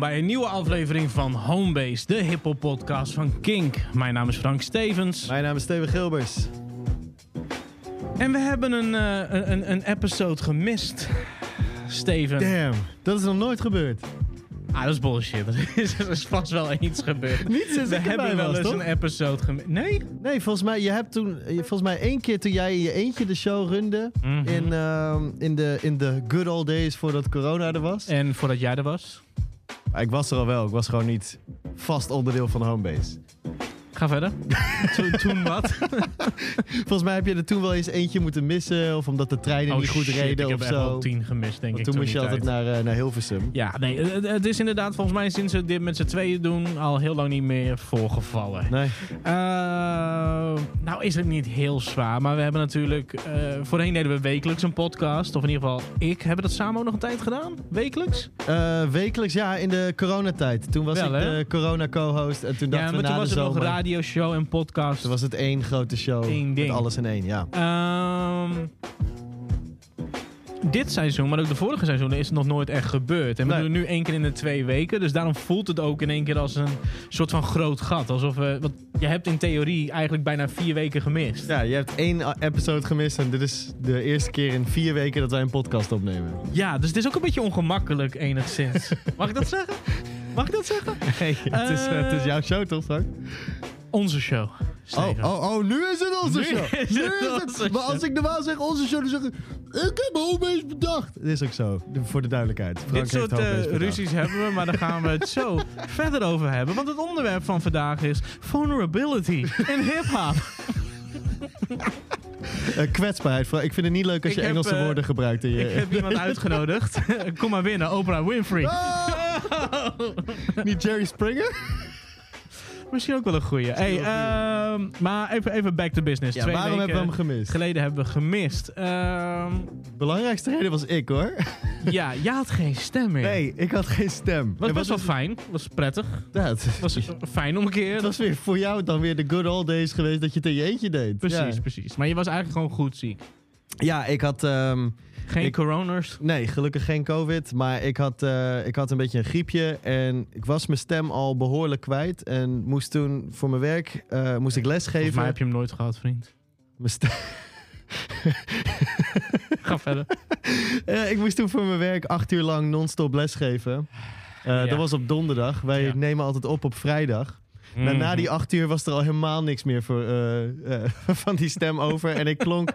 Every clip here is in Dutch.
bij een nieuwe aflevering van Homebase, de hiphop podcast van Kink. Mijn naam is Frank Stevens. Mijn naam is Steven Gilbers. En we hebben een, eh, een, een, episode gemist. Steven. Damn, dat is nog nooit gebeurd. Ah, dat is bullshit. Er is, er is vast wel eens gebeurd. Niet sinds We hebben wel eens een episode gemist. Nee? Nee, volgens mij, je hebt toen, je- volgens mij één keer toen jij in je eentje de show runde. Mhm. In, ehm, in, de, in de good old days voordat corona er was. En voordat jij er was? Ik was er al wel, ik was gewoon niet vast onderdeel van Homebase. Ga verder. toen, toen wat? Volgens mij heb je er toen wel eens eentje moeten missen. Of omdat de treinen niet goed Oh, shit, reden ik heb of wel zo. tien gemist, denk Want ik. toen moest je altijd tijd. naar, eh, naar Hilversum. Ja, nee, het, het is inderdaad volgens mij sinds we dit met z'n tweeën doen al heel lang niet meer voorgevallen. Nee. Eh, nou is het niet heel zwaar, maar we hebben natuurlijk... eh, voorheen deden we wekelijks een podcast, of in ieder geval ik. Hebben we dat samen ook nog een tijd gedaan? Wekelijks? Eh, wekelijks, ja, in de coronatijd. Toen was Wel, ik hè? de corona co-host. En toen Ja, dachten maar we toen na was de het nog zomer... radioshow en podcast. Toen was het één grote show. Eén ding. Met alles in één, ja. Ehm, dit seizoen, maar ook de vorige seizoenen, is het nog nooit echt gebeurd. En we Nee. doen het nu één keer in de twee weken. Dus daarom voelt het ook in één keer als een soort van groot gat. Alsof we. Want je hebt in theorie eigenlijk bijna vier weken gemist. Ja, je hebt één episode gemist en dit is de eerste keer in vier weken dat wij een podcast opnemen. Ja, dus het is ook een beetje ongemakkelijk enigszins. Mag ik dat zeggen? Mag ik dat zeggen? Hey, het, is, Eh, het is jouw show toch, Frank? Onze show. Oh, Steven. oh, oh, nu is het onze Nu show. is Nu het is onze het. Maar als ik normaal zeg onze show, dan zeg ik... Ik heb Homebase bedacht. Het is ook zo, voor de duidelijkheid. Frank Dit soort eh, bedacht. ruzies hebben we, maar daar gaan we het zo verder over hebben. Want het onderwerp van vandaag is vulnerability in hip-hop. Eh, kwetsbaarheid. Ik vind het niet leuk als je heb, Engelse eh, woorden gebruikt in je... Ik heb iemand uitgenodigd. Kom maar binnen, Oprah Winfrey. Ah! niet Jerry Springer? Misschien ook wel een goeie. Hey, ehm, maar even, even back to business. Ja, Twee waarom weken hebben we hem gemist? geleden hebben we gemist. Ehm, Belangrijkste reden was ik, hoor. ja, jij had geen stem meer. Nee, ik had geen stem. Was En best wel is- fijn. Was prettig. Ja, het- Was fijn om een keer. Het was weer voor jou dan weer de good old days geweest dat je het in je eentje deed. Precies, Ja, precies. Maar je was eigenlijk gewoon goed ziek. ja ik had... ehm, Geen Ik- coroners. nee, gelukkig geen covid. Maar ik had, eh, ik had een beetje een griepje. En ik was mijn stem al behoorlijk kwijt. En moest toen voor mijn werk eh, moest ik lesgeven. mij heb je hem nooit gehad, vriend. Mijn stem- Ga verder. Eh, ik moest toen voor mijn werk acht uur lang non-stop lesgeven. Ja. Dat was op donderdag. Wij Ja. nemen altijd op op vrijdag. Maar na Mhm. die acht uur was er al helemaal niks meer voor, eh, eh, van die stem over. En ik klonk...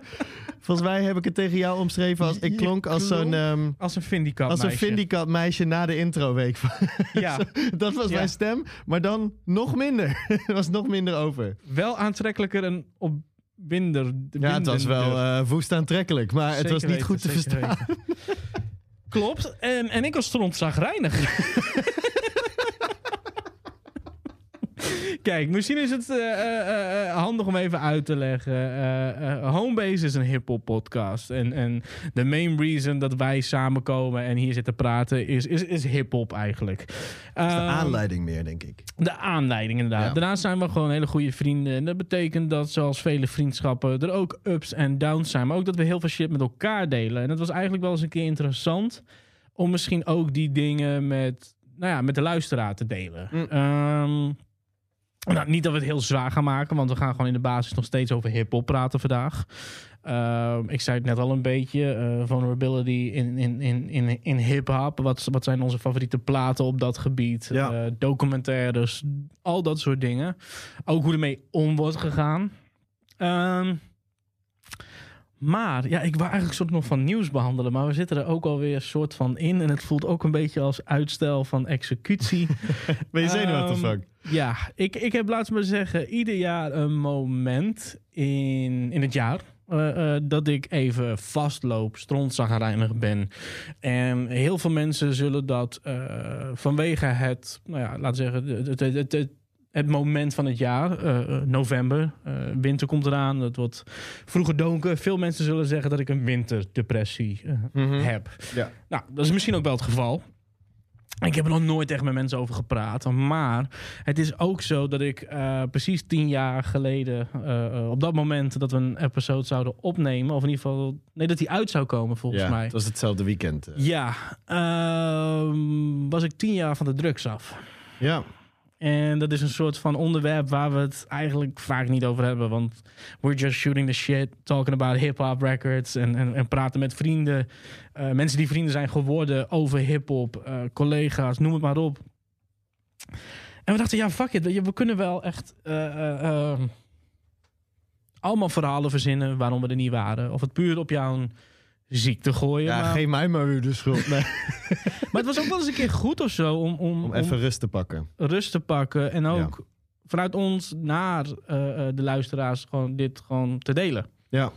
Volgens mij heb ik het tegen jou omschreven als... Ik klonk als zo'n... klonk ehm, Als een vindicat als een meisje. vindicat meisje na de introweek. Ja, dat was Ja. mijn stem. Maar dan nog minder. er was nog minder over. wel aantrekkelijker en opwinder. Ja, het was wel eh, woest aantrekkelijk. Maar het was niet weten, goed te verstaan. Klopt. En, en ik was strontzagrijnig. Kijk, misschien is het eh, eh, eh, handig om even uit te leggen. Homebase is een hip-hop podcast. En, en de main reason dat wij samenkomen en hier zitten praten is, is, is hip-hop eigenlijk. De Ehm, aanleiding meer, denk ik. de aanleiding, inderdaad. Ja. Daarnaast zijn we gewoon hele goede vrienden. En dat betekent dat, zoals vele vriendschappen, er ook ups en downs zijn. Maar ook dat we heel veel shit met elkaar delen. En dat was eigenlijk wel eens een keer interessant. Om misschien ook die dingen met, nou ja, met de luisteraar te delen. Mm. Ehm, nou, niet dat we het heel zwaar gaan maken, want we gaan gewoon in de basis nog steeds over hip-hop praten vandaag. Ehm, ik zei het net al een beetje. eh, vulnerability in, in, in, in, in hip-hop. Wat, wat zijn onze favoriete platen op dat gebied? Ja. Eh, documentaires, al dat soort dingen. Ook hoe ermee om wordt gegaan. Ehm, maar ja, ik wou eigenlijk soort nog van nieuws behandelen. Maar we zitten er ook alweer een soort van in. En het voelt ook een beetje als uitstel van executie. Ben je zenuwachtig, Frank? Ja, ik, ik heb laten we zeggen ieder jaar een moment in, in het jaar. eh, eh, dat ik even vastloop, strontzagrijnig ben. En heel veel mensen zullen dat eh, vanwege het, nou ja, laten we zeggen, het, het, het, het, het moment van het jaar, eh, eh, november, eh, winter komt eraan, het wordt vroeger donker. Veel mensen zullen zeggen dat ik een winterdepressie Mhm. heb. Ja. Nou, dat is misschien ook wel het geval. Ik heb er nog nooit echt met mensen over gepraat. Maar het is ook zo dat ik precies tien jaar geleden, op dat moment dat we een episode zouden opnemen, of in ieder geval, nee, dat die uit zou komen volgens ja, mij. Het was hetzelfde weekend. Ja, ehm, was ik tien jaar van de drugs af. Ja. En dat is een soort van onderwerp waar we het eigenlijk vaak niet over hebben. Want we're just shooting the shit, talking about hip-hop records. En, en, en praten met vrienden, eh, mensen die vrienden zijn geworden over hip-hop, eh, collega's, noem het maar op. En we dachten, ja, fuck it. We kunnen wel echt eh, eh, eh, allemaal verhalen verzinnen waarom we er niet waren. Of het puur op jouw ziekte gooien. Ja, maar, geef mij maar weer de schuld. Nee. maar het was ook wel eens een keer goed of zo om, om, Om even rust te pakken. rust te pakken. En ook vanuit ons naar eh, eh, de luisteraars gewoon dit gewoon te delen. Ja.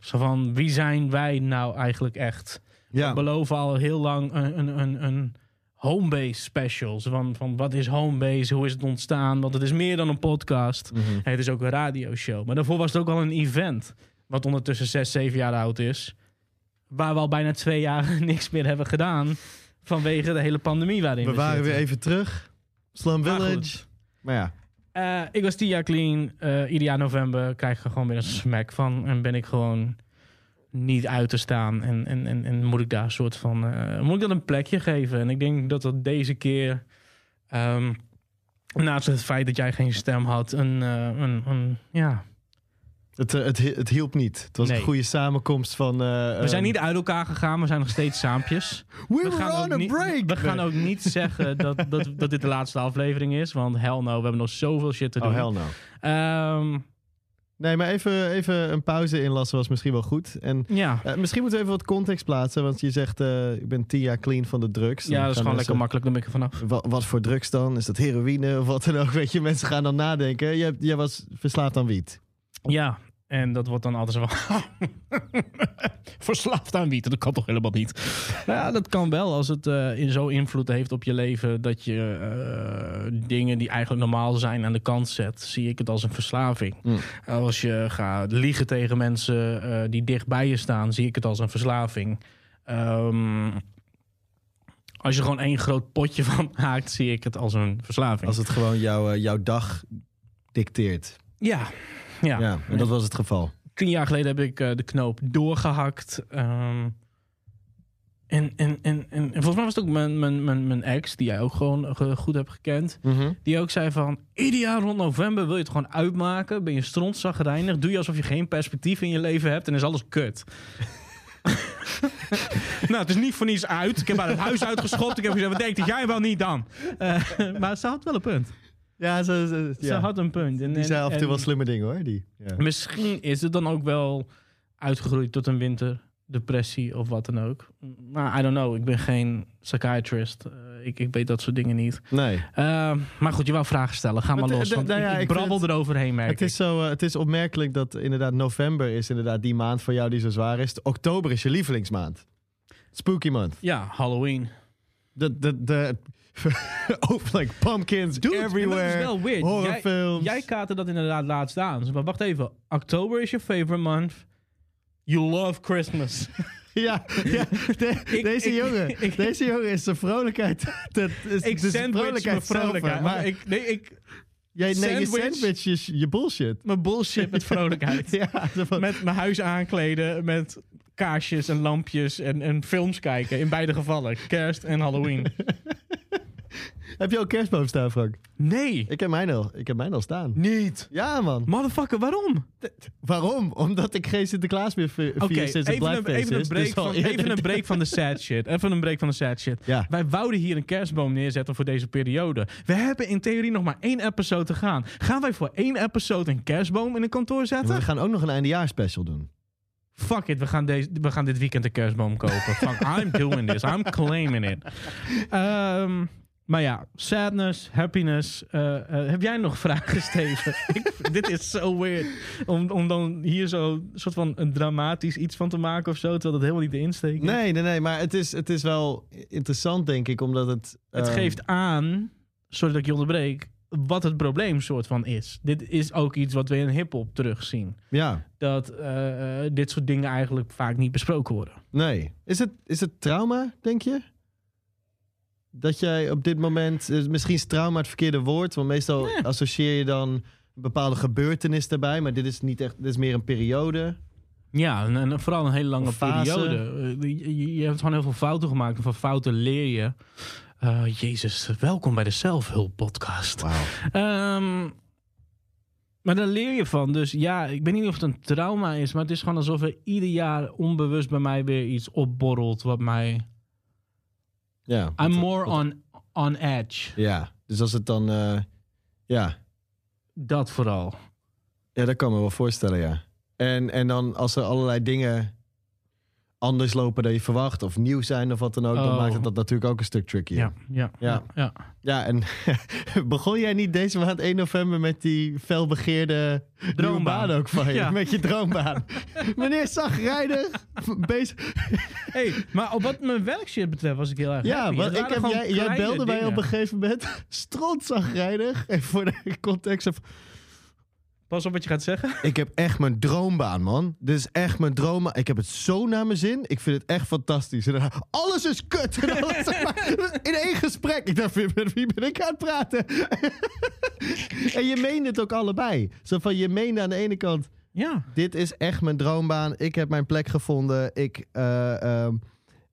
Zo van, wie zijn wij nou eigenlijk echt? Ja. We beloven al heel lang een, een, een, een homebase special. Zo van, van wat is homebase? Hoe is het ontstaan? Want het is meer dan een podcast. Mhm. Het is ook een radioshow. Maar daarvoor was het ook al een event. Wat ondertussen zes, zeven jaar oud is. Waar we al bijna twee jaar niks meer hebben gedaan. Vanwege de hele pandemie waarin we, We waren zitten. weer even terug. Slum Village. Maar ja. Eh, ik was tien jaar clean. Eh, ieder jaar november krijg ik er gewoon weer een smack van. En ben ik gewoon niet uit te staan. En, en, en, en moet ik daar een soort van... eh, moet ik dat een plekje geven? En ik denk dat dat deze keer... ehm, naast het feit dat jij geen stem had... Een, eh, een, een, ja, Het, eh, het, het hielp niet. Het was Nee. een goede samenkomst van... eh, we zijn ehm, niet uit elkaar gegaan. We zijn nog steeds saampjes. We gaan, on ook a niet, break! we gaan ook niet zeggen dat, dat, dat dit de laatste aflevering is. Want hell no, we hebben nog zoveel shit te doen. Oh, hell no. Ehm, Nee, maar even, even een pauze inlassen was misschien wel goed. En ja. eh, misschien moeten we even wat context plaatsen. Want je zegt, ik ben tien jaar clean van de drugs. Ja, dat is gewoon lekker makkelijk. Dan ben ik er vanaf. Wat, wat voor drugs dan? Is dat heroïne of wat dan ook? Weet je, mensen gaan dan nadenken. Jij, jij was verslaafd aan wiet. Ja, en dat wordt dan altijd zo van... Verslaafd aan wiet, dat kan toch helemaal niet? Nou ja, dat kan wel als het eh, in zo invloed heeft op je leven... dat je eh, dingen die eigenlijk normaal zijn aan de kant zet. Zie ik het als een verslaving. Mm. Als je gaat liegen tegen mensen eh, die dicht bij je staan... zie ik het als een verslaving. Ehm, als je gewoon één groot potje van haakt... zie ik het als een verslaving. Als het gewoon jouw, jouw dag dicteert. Ja, ja. Ja, en dat was het geval. tien jaar geleden heb ik eh, de knoop doorgehakt. Ehm, en, en, en, en, en volgens mij was het ook mijn, mijn, mijn, mijn ex, die jij ook gewoon eh, goed hebt gekend. Die ook zei van, ieder jaar rond november wil je het gewoon uitmaken. Ben je strontzagrijnig. Doe je alsof je geen perspectief in je leven hebt en is alles kut. nou, het is niet voor niets uit. Ik heb haar het huis uitgeschopt. Ik heb gezegd, wat denk jij wel niet dan? Eh, maar ze had wel een punt. Ja, ze, ze, Ze ja. had een punt. En, die zei af en toe wel slimme dingen hoor. Die. Ja. Misschien is het dan ook wel uitgegroeid tot een winterdepressie of wat dan ook. Maar I don't know. Ik ben geen psychiatrist. Eh, ik, ik weet dat soort dingen niet. Nee. Eh, maar goed, je wou vragen stellen. Ga maar los. Want nou ja, ik, brabbel het- eroverheen, merk Het is, zo, eh, het is opmerkelijk dat inderdaad november is inderdaad die maand voor jou die zo zwaar is. Oktober is je lievelingsmaand. Spooky month. Ja, Halloween. De, de, de, over like pumpkins everywhere. dat is wel weird. Jij, Horrorfilms. jij kaatte dat inderdaad laatst aan. Maar wacht even. Oktober is je favorite month. You love Christmas. Ja, ja de- Ik- deze, ik- jongen, ik- deze jongen is zijn vrolijkheid. Dat is, ik dus sandwich mijn vrolijkheid zelf, vrolijkheid. Maar ik, nee, ik, jij, nee, je sandwich- sandwich je, bullshit. mijn bullshit met vrolijkheid. Ja, met mijn huis aankleden, met kaarsjes en lampjes en, en films kijken. In beide gevallen, kerst en Halloween. Heb je ook kerstboom staan, Frank? Nee, Ik heb mijn al, ik heb mijn al staan. niet. Ja, man. Motherfucker, waarom? Waarom? Omdat ik geen Sinterklaas meer vier Oké, sinds het even, een, even, een is. break Dus al van, even een break van de sad shit. Even een break van de sad shit. Ja. Wij wouden hier een kerstboom neerzetten voor deze periode. We hebben in theorie nog maar één episode te gaan. Gaan wij voor één episode een kerstboom in een kantoor zetten? we gaan ook nog een eindejaarspecial doen. Fuck it, we gaan, deze, we gaan dit weekend een kerstboom kopen. Fuck, I'm doing this. I'm claiming it. Ehm, Maar ja, sadness, happiness. eh, eh, heb jij nog vragen, Steven? Ik, dit is zo weird. Om, om dan hier zo soort van een dramatisch iets van te maken of zo. Terwijl dat helemaal niet de insteek is. Nee, nee, nee. Maar het is, het is wel interessant, denk ik, omdat het... Het ehm, geeft aan, sorry dat ik je onderbreek, wat het probleem soort van is. Dit is ook iets wat we in hip-hop terugzien. Ja, Dat eh, eh, dit soort dingen eigenlijk vaak niet besproken worden. nee. Is het, is het trauma, denk je? Dat jij op dit moment... eh, Misschien is trauma het verkeerde woord, want meestal Nee. associeer je dan een bepaalde gebeurtenis daarbij. Maar dit is niet echt... Dit is meer een periode. Ja, en, en vooral een hele lange periode. Je, je- je hebt gewoon heel veel fouten gemaakt. En van fouten leer je. Eh, Jezus, welkom bij de Zelfhulp Podcast. Ehm, maar daar leer je van. Dus ja, ik weet niet of het een trauma is. Maar het is gewoon alsof er ieder jaar onbewust bij mij weer iets opborrelt. Wat mij... Ja. I'm wat- more wat- on, on edge. Ja, dus als het dan... eh, ja. Dat vooral. ja, dat kan me wel voorstellen, ja. En, en dan als er allerlei dingen anders lopen dan je verwacht... of nieuw zijn of wat dan ook... dan Oh. maakt het dat natuurlijk ook een stuk trickier. Ja, ja, ja. Ja. ja. En begon jij niet deze maand 1 november met die felbegeerde droombaan Droombaan. ook van je? Ja. Met je droombaan. Meneer zagrijdig, bezig. Hey, maar op wat mijn werkshit betreft was ik heel erg Ja, want ik heb, jij, belde mij op een gegeven moment strontzagrijdig. En voor de context, of- Pas op wat je gaat zeggen. ik heb echt mijn droombaan, man. Dit is echt mijn droombaan. Ik heb het zo naar mijn zin. Ik vind het echt fantastisch. En dan, alles is kut. En dan, zeg maar, in één gesprek. Ik dacht, met wie ben ik aan het praten? en je meende het ook allebei. Zo van, je meende aan de ene kant... Ja. dit is echt mijn droombaan. Ik heb mijn plek gevonden. Ik, eh, ehm,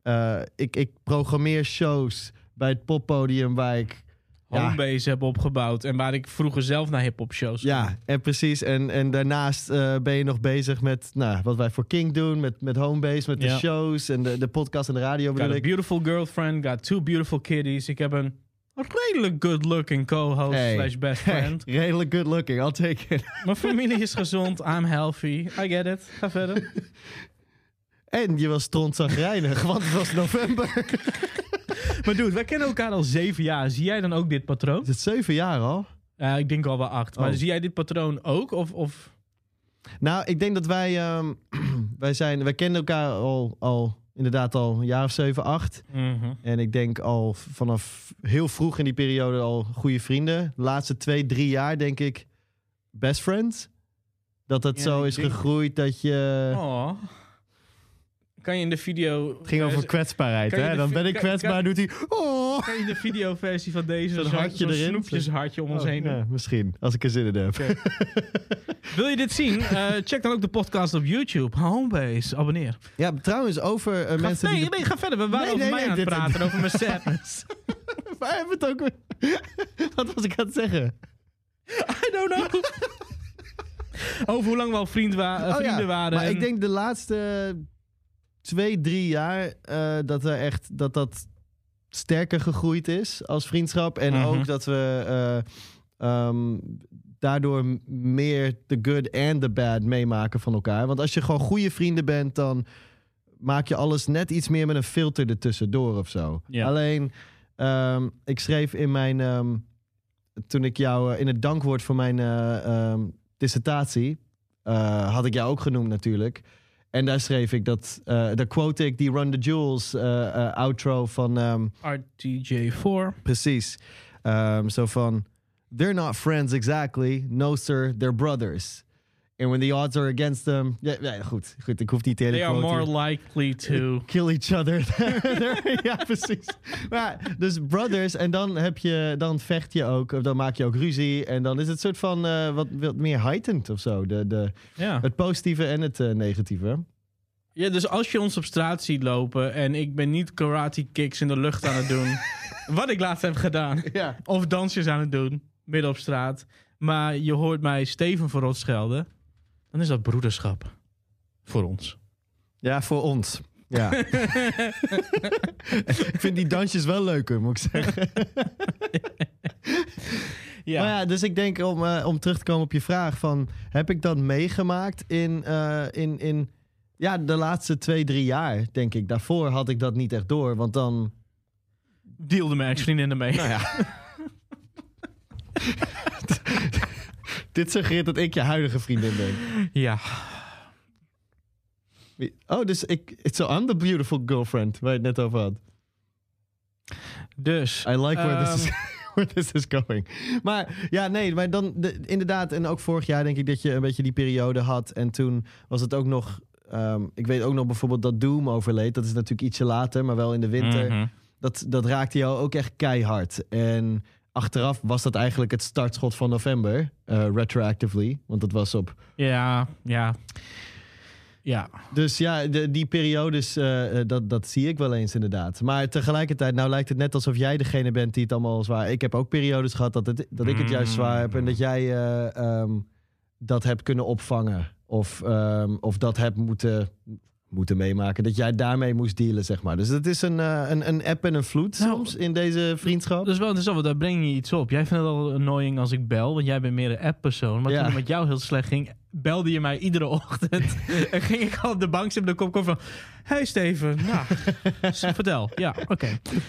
eh, ik, ik programmeer shows bij het poppodium waar ik... Ja, Homebase heb opgebouwd. En waar ik vroeger zelf naar hip-hop shows ging. ja, en precies. En, en daarnaast eh, ben je nog bezig met nou, wat wij voor King doen. Met, met Homebase, met de shows en de, de podcast en de radio Got a beautiful girlfriend, got two beautiful kiddies. Ik heb een redelijk good-looking co-host Hey. slash best Hey, friend. redelijk good looking, I'll take it. Mijn familie is gezond, I'm healthy. I get it. Ga verder. En je was strontzagrijnig, want het was november. maar dude, wij kennen elkaar al zeven jaar. Zie jij dan ook dit patroon? Is het zeven jaar al? Ja, ik denk al wel acht. Maar Oh. zie jij dit patroon ook? Of, of... Nou, ik denk dat wij, ehm, wij zijn, wij kennen elkaar al, al inderdaad al een jaar of zeven, acht. Mhm. En ik denk al vanaf heel vroeg in die periode al goede vrienden. De laatste twee, drie jaar denk ik best friends. Dat het Ja, zo is denk- gegroeid dat je... Oh. Kan je in de video... Het ging over kwetsbaarheid, kan je hè? de Dan ben ik kwetsbaar, kan- doet hij... Oh! Kan je de videoversie van deze Zo'n hartje zo'n erin? snoepjeshartje om ons Oh, heen doen? ja, misschien, als ik er zin in heb. Wil je dit zien? Eh, check dan ook de podcast op YouTube. Homebase, abonneer. Ja, trouwens, over eh, Ga, mensen nee, die... de- nee, ga verder. We waren Nee, over nee, mij nee, aan het praten, over mijn sadness. Waar hebben we het ook weer... Wat was ik aan het zeggen? I don't know. over hoe lang we al vriend wa- eh, Oh, vrienden ja. waren. Maar en- ik denk de laatste twee, drie jaar eh, dat er echt dat dat sterker gegroeid is als vriendschap. En Mhm. ook dat we eh, ehm, daardoor meer de good en de bad meemaken van elkaar. Want als je gewoon goede vrienden bent, dan maak je alles net iets meer met een filter ertussendoor of zo. Alleen, ehm, ik schreef in mijn. ehm, toen ik jou eh, in het dankwoord voor mijn dissertatie. had ik jou ook genoemd natuurlijk. En daar schreef ik dat. eh daar quote ik die Run the Jewels eh, outro van. ehm, RTJ4. precies. Ehm, zo van. They're not friends exactly. No, sir, they're brothers. And when the odds are against them. Ja, ja, goed, goed. Ik hoef niet hele They are hier. more likely to... Kill each other. ja, precies. Maar, dus brothers, en dan, heb je, dan vecht je ook, of dan maak je ook ruzie. En dan is het soort van eh, wat, wat meer heightened of zo. De, de, Ja. het positieve en het eh, negatieve. ja, dus als je ons op straat ziet lopen en ik ben niet karate kicks in de lucht aan het doen, wat ik laatst heb gedaan, Ja. of dansjes aan het doen, midden op straat, maar je hoort mij Steven verrot schelden, dan is dat broederschap voor ons. Ja, voor ons. Ja. ik vind die dansjes wel leuker, moet ik zeggen. Ja. Maar ja, dus ik denk om, eh, om terug te komen op je vraag van... heb ik dat meegemaakt in, eh, in, in ja, de laatste twee, drie jaar, denk ik. Daarvoor had ik dat niet echt door, want dan... dealde mijn ex-vriendin ermee. Nou ja. Dit suggereert dat ik je huidige vriendin ben. Ja. Oh, dus ik... It's so I'm the beautiful girlfriend waar je het net over had. Dus. I like where, this, is, Ehm. where this is going. Maar ja, nee, maar dan de- inderdaad. En ook vorig jaar denk ik dat je een beetje die periode had. En toen was het ook nog... ehm, ik weet ook nog bijvoorbeeld dat Doom overleed. Dat is natuurlijk ietsje later, maar wel in de winter. Mhm. dat, dat raakte jou ook echt keihard. En achteraf was dat eigenlijk het startschot van november, eh, retroactively. Want dat was op. Ja, ja. Ja. Dus ja, de, die periodes, eh, eh, dat, dat zie ik wel eens inderdaad. Maar tegelijkertijd, nou lijkt het net alsof jij degene bent die het allemaal zwaar... Ik heb ook periodes gehad dat, het, dat ik het juist zwaar heb... en dat jij eh, ehm, dat hebt kunnen opvangen. Of, ehm, of dat hebt moeten, moeten meemaken. Dat jij daarmee moest dealen, zeg maar. Dus het is een, eh, een, een app en een vloed Nou, soms in deze vriendschap. Dat is wel interessant, want daar breng je iets op. Jij vindt het al annoying als ik bel, want jij bent meer een app-persoon. Maar Ja. toen het met jou heel slecht ging, belde je mij iedere ochtend. en ging ik al op de bank zitten en dan kom ik van... Hey Steven, nou, vertel. Ja, oké.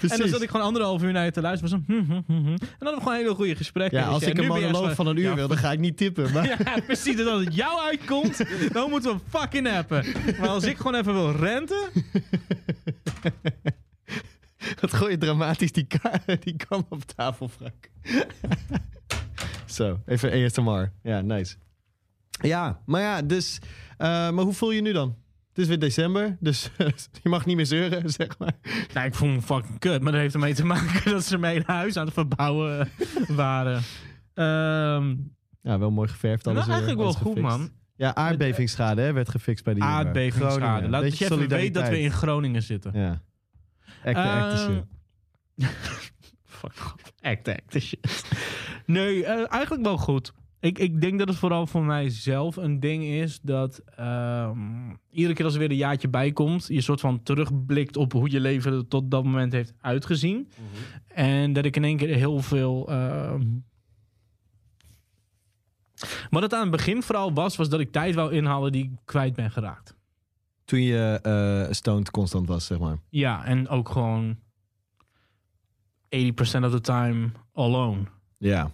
En dan zat ik gewoon anderhalf uur naar je te luisteren. Was hm, hm, hm, hm. En dan hadden we gewoon hele goede gesprekken. Ja, Dus als ik een monoloog van een uur Ja, wil, dan ga ik niet tippen. Maar Ja, precies. Dus als het jou uitkomt, dan moeten we fucking appen. Maar als ik gewoon even wil renten... wat gooi je dramatisch die, ka- die kam op tafel, Frank. Zo, even ASMR. Ja, nice. Ja, maar ja, dus... eh, maar hoe voel je nu dan? Het is weer december, dus je mag niet meer zeuren, zeg maar. Nou, ik voel me fucking kut. Maar dat heeft ermee te maken dat ze mijn huis aan het verbouwen waren. Ehm Ja, wel mooi geverfd. nou, Alles, eh, eigenlijk wel goed, man. Ja, aardbevingsschade hè, werd gefixt bij die. Aardbevingsschade. Laat dat je even weet dat we in. Groningen zitten. Ja. Acte, acte Ehm, shit. Fuck off. Act, act, shit. Nee, eh, eigenlijk wel goed. Ik, ik denk dat het vooral voor mijzelf een ding is dat ehm, iedere keer als er weer een jaartje bij komt, je soort van terugblikt op hoe je leven er tot dat moment heeft uitgezien. En dat ik in één keer heel veel. ehm, wat het aan het begin vooral was, was dat ik tijd wou inhalen die ik kwijt ben geraakt. Toen je eh stoned constant was, zeg maar. Ja, en ook gewoon 80% of the time alone. Ja.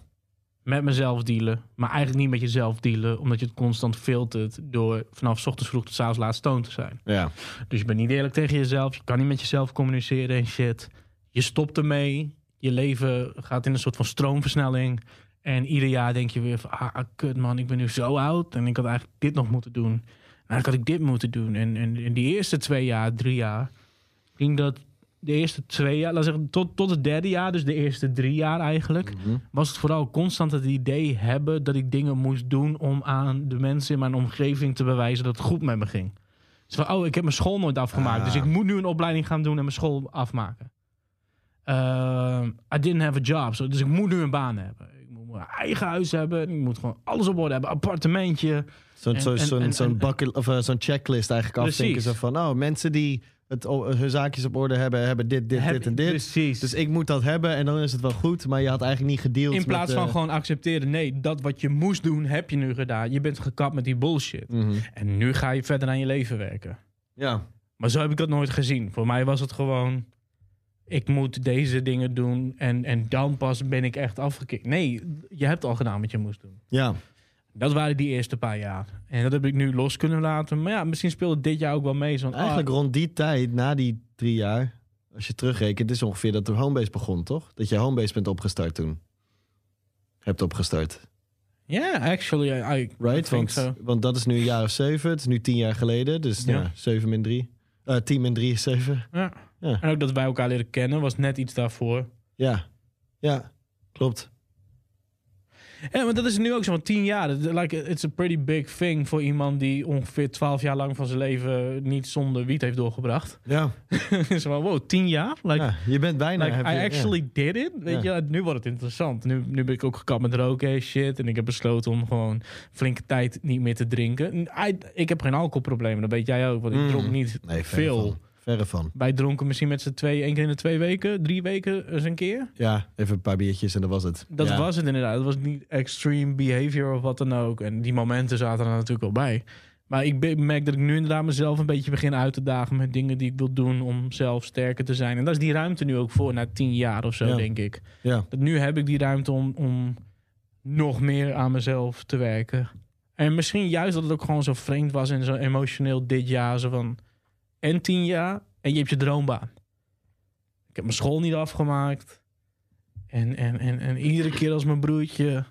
Met mezelf dealen. Maar eigenlijk niet met jezelf dealen. Omdat je het constant filtert door vanaf ochtends vroeg tot 's avonds laat stoned te zijn. Ja. Dus je bent niet eerlijk tegen jezelf. Je kan niet met jezelf communiceren en shit. Je stopt ermee. Je leven gaat in een soort van stroomversnelling. En ieder jaar denk je weer van... Ah, kut man, ik ben nu zo oud. En ik had eigenlijk dit nog moeten doen. En eigenlijk had ik dit moeten doen. En, en in die eerste twee jaar, drie jaar... Ik denk dat de eerste twee jaar... Laat zeggen, tot, tot het derde jaar. Dus de eerste drie jaar eigenlijk Mhm. was het vooral constant het idee hebben dat ik dingen moest doen om aan de mensen in mijn omgeving te bewijzen dat het goed met me ging. Dus van, oh, ik heb mijn school nooit afgemaakt, Ah. dus ik moet nu een opleiding gaan doen en mijn school afmaken. Ehm, I didn't have a job, so, dus ik moet nu een baan hebben. Ik moet mijn eigen huis hebben, ik moet gewoon alles op orde hebben, appartementje. Zo'n zo, bucket- of eh, zo'n checklist eigenlijk Precies. afdenken. Zo van, oh, mensen die het, hun zaakjes op orde hebben, hebben dit, dit, Heb- dit en dit. Precies. Dus ik moet dat hebben en dan is het wel goed. Maar je had eigenlijk niet gedeeld in plaats van eh, gewoon accepteren, nee, dat wat je moest doen, heb je nu gedaan. Je bent gekapt met die bullshit. mhm. En nu ga je verder aan je leven werken. Ja. Maar zo heb ik dat nooit gezien. Voor mij was het gewoon... Ik moet deze dingen doen en, en dan pas ben ik echt afgekikt. Nee, je hebt al gedaan wat je moest doen. Ja. Dat waren die eerste paar jaar. En dat heb ik nu los kunnen laten. Maar ja, misschien speelde dit jaar ook wel mee. Zo'n, Eigenlijk ah, rond die tijd, na die drie jaar, als je terugrekent, is ongeveer dat de homebase begon, toch? Dat je homebase bent opgestart toen. Hebt opgestart. Ja, actually, I, I Right? Want, so. want dat is nu een jaar of zeven. Het is nu tien jaar geleden. Dus Ja. ja, zeven min drie. Eh, tien min drie is zeven. Ja. Ja. En ook dat wij elkaar leren kennen was net iets daarvoor. Ja. Ja. Klopt. Ja, maar dat is nu ook zo van tien jaar. Like, it's a pretty big thing voor iemand die ongeveer twaalf jaar lang van zijn leven niet zonder wiet heeft doorgebracht. Ja. is van, wow, tien jaar? Like, ja. Je bent bijna... Like, I je- actually did it. Weet Ja. je, nu wordt het interessant. Nu, nu ben ik ook gekapt met roken en shit. En ik heb besloten om gewoon flinke tijd niet meer te drinken. I- ik heb geen alcoholproblemen, dat weet jij ook. Want ik Mm. dronk niet Nee, veel. Verre van. Wij dronken misschien met z'n twee, één keer in de twee weken, drie weken eens een keer. Ja, even een paar biertjes en dat was het. Dat Ja. was het inderdaad. Dat was niet extreme behavior of wat dan ook. En die momenten zaten er natuurlijk wel bij. Maar ik merk dat ik nu inderdaad mezelf een beetje begin uit te dagen met dingen die ik wil doen om zelf sterker te zijn. En daar is die ruimte nu ook voor, na tien jaar of zo, Ja. denk ik. Ja. Dat nu heb ik die ruimte om, om nog meer aan mezelf te werken. En misschien juist dat het ook gewoon zo vreemd was en zo emotioneel dit jaar. Zo van, en tien jaar en je hebt je droombaan. Ik heb mijn school niet afgemaakt. En, en, en, en iedere keer als mijn broertje,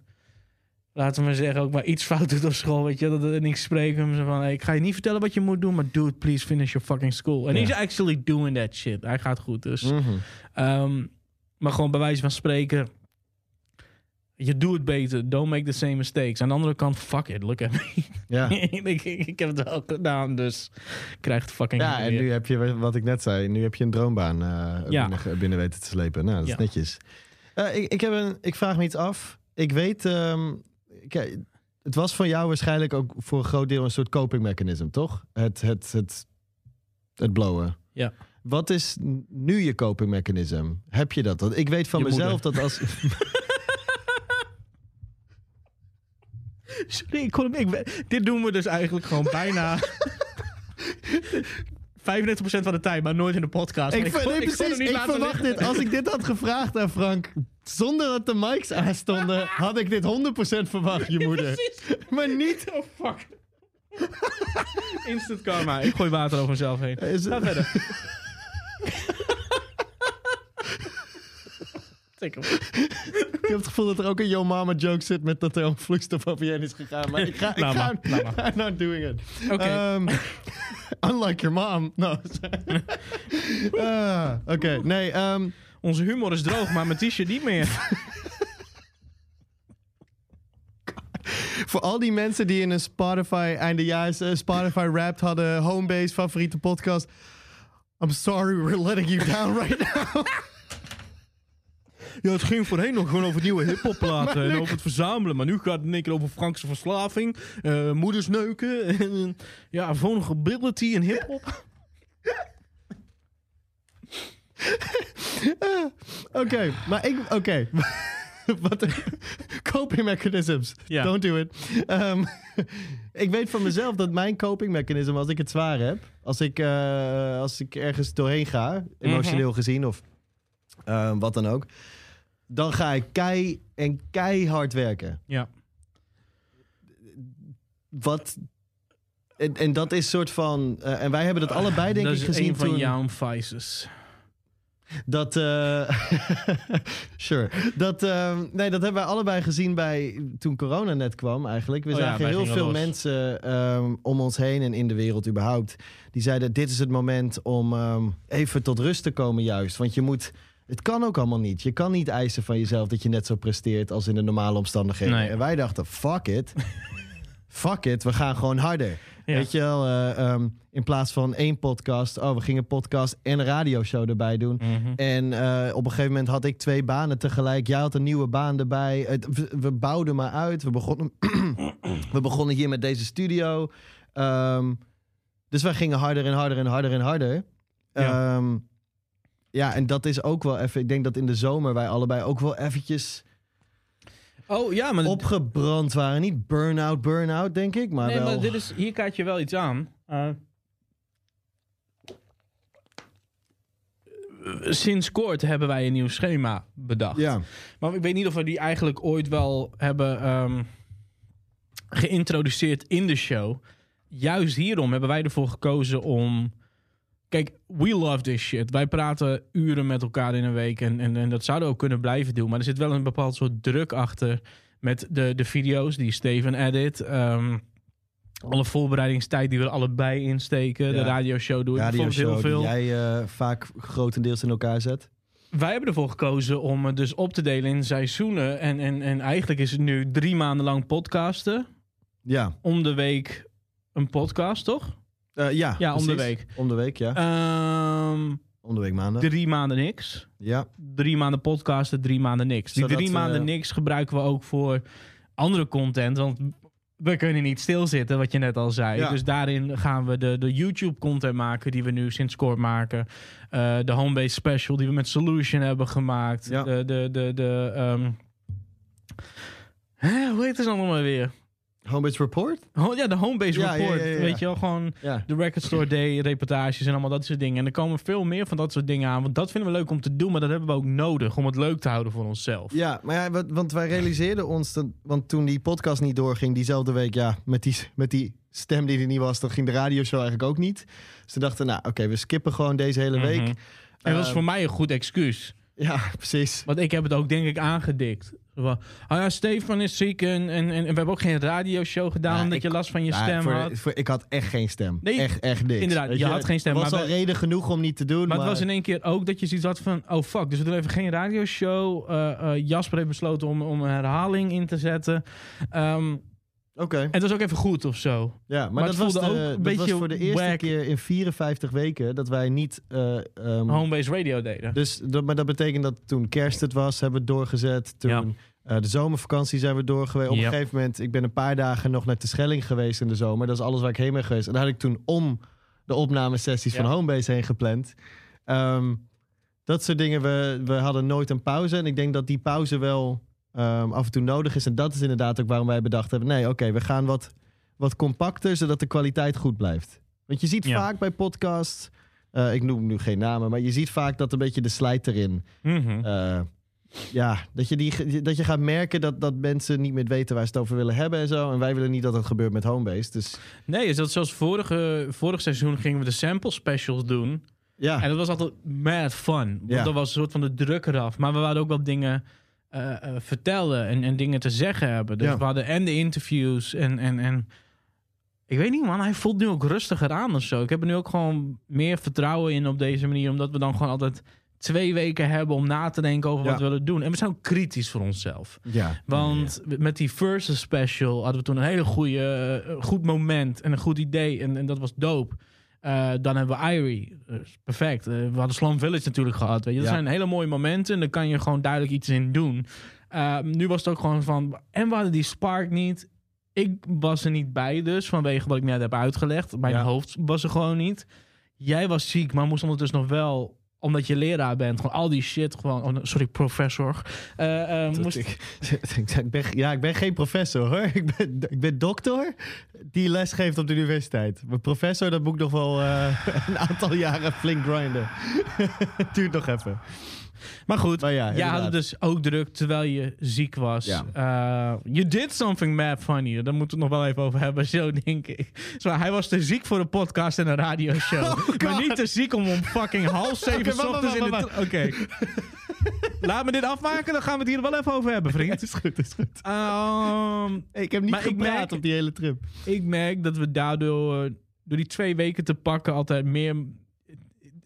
laten we maar zeggen, ook maar iets fout doet op school, weet je, dat en ik spreek hem zo van, hey, ik ga je niet vertellen wat je moet doen, maar dude, please finish your fucking school. En he's actually doing that shit. Hij gaat goed, dus. Mhm. Ehm, maar gewoon bij wijze van spreken. Je doet het beter. Don't make the same mistakes. Aan de andere kant, fuck it. Look at me. Ja. ik, heb het wel gedaan, dus ik krijg het fucking Ja, en nu heb je, wat ik net zei, nu heb je een droombaan Ja. binnen, binnen weten te slepen. Nou, dat is Ja. netjes. Eh, ik, ik, heb een, ik vraag me iets af. Ik weet, kijk, het was van jou waarschijnlijk ook voor een groot deel een soort coping mechanism, toch? Het, het, het, het blowen. Ja. Wat is nu je coping mechanism? Heb je dat? Want ik weet van Je mezelf dat als... Sorry, ik kon hem, ik, dit doen we dus eigenlijk gewoon bijna 35% van de tijd, maar nooit in de podcast. Ik, kon- nee, precies. Ik laten verwacht liggen. dit. Als ik dit had gevraagd aan Frank, zonder dat de mics aanstonden, had ik dit 100% verwacht, je moeder. Maar niet. Oh, fuck. Instant karma. Ik gooi water over mezelf heen. Is Ga verder. Ik heb het gevoel dat er ook een Yo Mama joke zit met dat er een vloeistof over je heen is gegaan. Maar ik ga. Ik Laat ga. I'm not doing it. Oké. Ehm, unlike your mom. No. Ah, Oké, nee. ehm, Onze humor is droog, maar mijn t-shirt niet meer. voor al die mensen die in een Spotify eindejaars eh, Spotify Wrapped hadden, Homebase, favoriete podcast. I'm sorry we're letting you down right now. Ja, het ging voorheen nog gewoon over nieuwe hip-hop platen en over het verzamelen. Maar nu gaat het in één keer over Frankse verslaving, eh moedersneuken en eh, ja, vulnerability en hip-hop. Oké, maar ik. Oké. Wat coping mechanisms. Ja. Don't do it. Ehm, ik weet van mezelf dat mijn coping mechanism, als ik het zwaar heb, als ik, eh, als ik ergens doorheen ga, emotioneel gezien of wat dan ook, dan ga ik kei en keihard werken. Ja. Wat. En, en dat is soort van. eh, en wij hebben dat allebei, denk dat ik, is gezien een van toen. jouw vices. Dat, eh, sure. Dat, eh, nee, dat hebben wij allebei gezien bij toen corona net kwam eigenlijk. We Oh zagen heel veel los. mensen ehm, om ons heen en in de wereld überhaupt. Die zeiden, dit is het moment om ehm, even tot rust te komen juist. Want je moet, het kan ook allemaal niet. Je kan niet eisen van jezelf dat je net zo presteert als in de normale omstandigheden. Nee. En wij dachten, fuck it. fuck it, we gaan gewoon harder. Ja. Weet je wel, eh, ehm, in plaats van één podcast. Oh, we gingen podcast en een radioshow erbij doen. Mhm. En eh, op een gegeven moment had ik twee banen tegelijk. Jij had een nieuwe baan erbij. Het, we, we bouwden maar uit. We begonnen, we begonnen hier met deze studio. Ehm, dus wij gingen harder en harder en harder en harder. Ja. Ja. Ja, en dat is ook wel even... Ik denk dat in de zomer wij allebei ook wel eventjes Oh ja, maar, opgebrand waren. Niet burn-out, burn-out, denk ik. Maar nee, wel... maar dit is, hier kaart je wel iets aan. Eh, sinds kort hebben wij een nieuw schema bedacht. Ja, Maar ik weet niet of we die eigenlijk ooit wel hebben ehm, geïntroduceerd in de show. Juist hierom hebben wij ervoor gekozen om. Kijk, we love this shit. Wij praten uren met elkaar in een week. En, en, en dat zouden we ook kunnen blijven doen. Maar er zit wel een bepaald soort druk achter. Met de, de video's die Steven edit. ehm, alle voorbereidingstijd die we er allebei insteken. De Ja. radioshow doe ik bijvoorbeeld heel radioshow veel. die jij eh, vaak grotendeels in elkaar zet. Wij hebben ervoor gekozen om het dus op te delen in seizoenen. En, en, en eigenlijk is het nu drie maanden lang podcasten. Ja, Om de week een podcast, toch? Eh, ja, Ja, om de precies. week. Om de week, ja. Ehm, om de week maandag. drie maanden niks. Ja, Drie maanden podcasten, drie maanden niks. Die Zodat, drie maanden niks gebruiken we ook voor andere content. Want we kunnen niet stilzitten, wat je net al zei. Ja. Dus daarin gaan we de, de YouTube-content maken die we nu sinds kort maken. Eh, de Homebase Special die we met Solution hebben gemaakt. Ja. De, de, de, de, ehm, hè, hoe heet het allemaal weer? Homebase Report? Ho- ja, de Homebase Ja, ja, Report. ja, ja, ja. Weet je wel, gewoon de Record Store Day, reportages en allemaal dat soort dingen. En er komen veel meer van dat soort dingen aan. Want dat vinden we leuk om te doen, maar dat hebben we ook nodig om het leuk te houden voor onszelf. Ja, maar ja, wat- want wij realiseerden ons, dat, want toen die podcast niet doorging, diezelfde week, ja, met die, met die stem die er niet was, dan ging de radioshow eigenlijk ook niet. Dus we dachten, nou oké, we skippen gewoon deze hele week. Mhm. En dat is Ehm, voor mij een goed excuus. Ja, precies. Want ik heb het ook, denk ik, aangedikt. Oh ja, Stefan is ziek en, en, en we hebben ook geen radioshow gedaan Ja, omdat ik- je last van je Ja, stem voor- had. voor- ik had echt geen stem. Nee, echt, echt niks. inderdaad, Weet je had geen stem, Er was maar al we- reden genoeg om niet te doen. Maar Maar, het was in één keer ook dat je zoiets had van... Oh fuck, dus we doen even geen radioshow. Eh, Jasper heeft besloten om, om een herhaling in te zetten. Ehm, Oké, en het was ook even goed of zo. ja, maar, maar dat, was, de, ook een dat was voor de eerste keer in 54 weken dat wij niet... eh, ehm, Homebase radio deden. Dus dat, maar dat betekent dat toen kerst het was, hebben we het doorgezet. Toen Ja. eh, de zomervakantie zijn we doorgeweest. Op een gegeven moment, ik ben een paar dagen nog naar de Schelling geweest in de zomer. Dat is alles waar ik heen ben geweest. En daar had ik toen om de opnamesessies Ja. van Homebase heen gepland. Ehm, dat soort dingen. We, we hadden nooit een pauze. En ik denk dat die pauze wel ehm, af en toe nodig is. En dat is inderdaad ook waarom wij bedacht hebben... nee, oké, we gaan wat, wat compacter, zodat de kwaliteit goed blijft. Want je ziet Ja. vaak bij podcasts... eh, ik noem nu geen namen, maar je ziet vaak dat een beetje de slijt erin. Mhm. eh, ja, dat je, die, dat je gaat merken dat, dat mensen niet meer weten waar ze het over willen hebben en zo. En wij willen niet dat dat gebeurt met Homebase. Dus Nee, is dat zoals vorige, vorig seizoen gingen we de sample specials doen. ja, En dat was altijd mad fun. Want Ja. dat was een soort van de druk eraf. Maar we hadden ook wel dingen eh, eh, vertellen en, en dingen te zeggen hebben. Dus Ja. we hadden en de interviews en, en, en... Ik weet niet man, hij voelt nu ook rustiger aan of zo. Ik heb er nu ook gewoon meer vertrouwen in op deze manier. Omdat we dan gewoon altijd twee weken hebben om na te denken over Ja. wat we willen doen. En we zijn ook kritisch voor onszelf. ja. Want met die versus special hadden we toen een hele goede, eh, goed moment en een goed idee. En, en dat was dope. Eh, dan hebben we Irie. Dus perfect. Eh, we hadden Slum Village natuurlijk gehad. Weet je? Dat Ja. zijn hele mooie momenten. En daar kan je gewoon duidelijk iets in doen. Eh, nu was het ook gewoon van... En we hadden die spark niet. Ik was er niet bij dus. Vanwege wat ik net heb uitgelegd. Mijn Ja. hoofd was er gewoon niet. Jij was ziek, maar moest ondertussen nog wel omdat je leraar bent, gewoon al die shit, gewoon, oh, sorry, professor. Eh, eh, moest, Ik, ik, ben, ja, ik ben geen professor hoor. Ik ben, ik ben dokter die les geeft op de universiteit. Maar professor, dat moet ik nog wel eh, een aantal jaren flink grinden. Duurt nog even. Maar goed, Maar ja, jij had het dus ook druk terwijl je ziek was. Ja. Eh, you did something mad funny. Daar moeten we het nog wel even over hebben, zo denk ik. Zo, hij was te ziek voor een podcast en een radioshow. maar niet te ziek om om fucking half zeven ochtends in de... Oké. Laat me dit afmaken, dan gaan we het hier wel even over hebben, vriend. is goed, is goed. Ehm, ik heb niet gepraat merk- op die hele trip. ik merk dat we daardoor, eh, door die twee weken te pakken, altijd meer.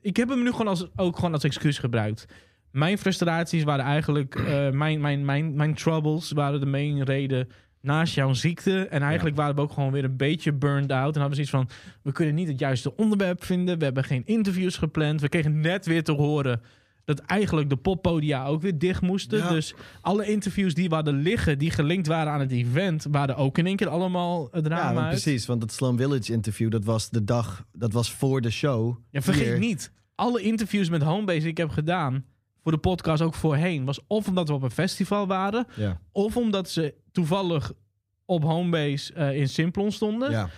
Ik heb hem nu gewoon als, ook gewoon als excuus gebruikt. Mijn frustraties waren eigenlijk, eh, mijn, mijn, mijn, mijn troubles waren de main reden naast jouw ziekte. En eigenlijk waren we ook gewoon weer een beetje burned out. En hadden we zoiets van, we kunnen niet het juiste onderwerp vinden. We hebben geen interviews gepland. We kregen net weer te horen dat eigenlijk de poppodia ook weer dicht moesten. Ja. Dus alle interviews die we hadden liggen, die gelinkt waren aan het event, waren ook in één keer allemaal het Ja, raam want uit. precies. Want het Slum Village interview, dat was de dag, dat was voor de show. Ja, vergeet Hier. niet, alle interviews met Homebase die ik heb gedaan voor de podcast ook voorheen, was of omdat we op een festival waren, Ja, of omdat ze toevallig op Homebase eh, in Simplon stonden. ja.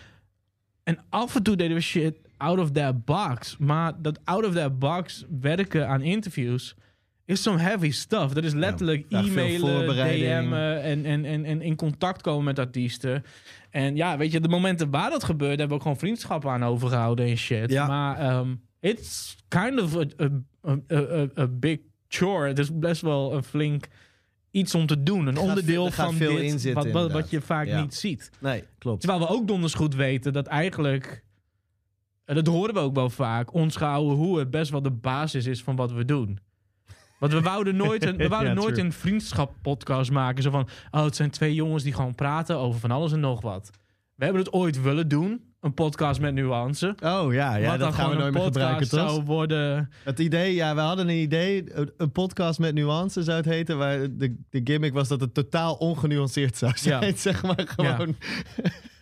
En af en toe deden we shit out of that box. Maar dat out of that box werken aan interviews is some heavy stuff. Dat is letterlijk Ja, e-mailen. DM'en en, en, en, en in contact komen met artiesten. En ja, weet je, de momenten waar dat gebeurde, hebben we ook gewoon vriendschappen aan overgehouden en shit. Ja. Maar ehm, it's kind of a, a, a, a big chore. Het is best wel een flink iets om te doen. Een gaat onderdeel er van veel dit, wat, wat, je vaak Ja. niet ziet. Nee, klopt. Terwijl we ook donders goed weten dat eigenlijk, en dat horen we ook wel vaak, ons gehouden hoe het best wel de basis is van wat we doen. Want we wouden nooit een, we wouden Ja, nooit true. een vriendschap podcast maken. Zo van, oh, het zijn twee jongens die gewoon praten over van alles en nog wat. We hebben het ooit willen doen, een podcast met nuance. Oh ja, ja dat gaan we nooit meer gebruiken, toch? zou worden. Het idee, ja, we hadden een idee, een- podcast met nuances zou het heten, waar de, de gimmick was dat het totaal ongenuanceerd zou zijn, Ja. zeg maar gewoon.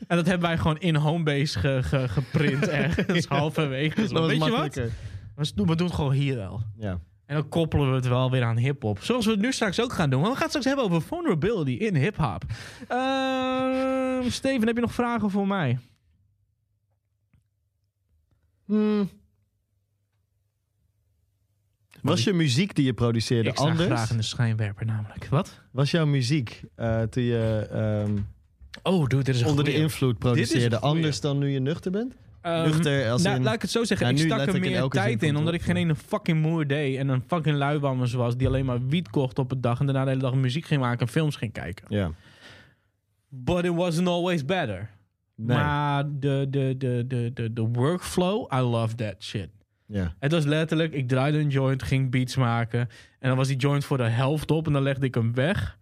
En dat hebben wij gewoon in Homebase ge, ge- geprint ergens halverwege. Dat was Weet je wat? We doen we doen het gewoon hier wel. Ja. En dan koppelen we het wel weer aan hip-hop. Zoals we het nu straks ook gaan doen. Want we gaan het straks hebben over vulnerability in hip-hop. Ehm, Steven, heb je nog vragen voor mij? Hmm. Was je muziek die je produceerde Ik sta anders? graag in de schijnwerper namelijk. Wat? Was jouw muziek eh, toen je ehm, Oh, dude, dit is onder de invloed produceerde anders dan nu je nuchter bent? Ehm, Nuchter als nou, in- laat ik het zo zeggen. Ik nu stak er meer tijd in. Omdat ik geen ene fucking moer deed. En een fucking luiwammers was. Die alleen maar wiet kocht op een dag. En daarna de hele dag muziek ging maken en films ging kijken. Ja. But it wasn't always better. Nee. Maar de, de, de, de, de, de workflow, I love that shit. ja. Het was letterlijk, ik draaide een joint, ging beats maken. En dan was die joint voor de helft op en dan legde ik hem weg.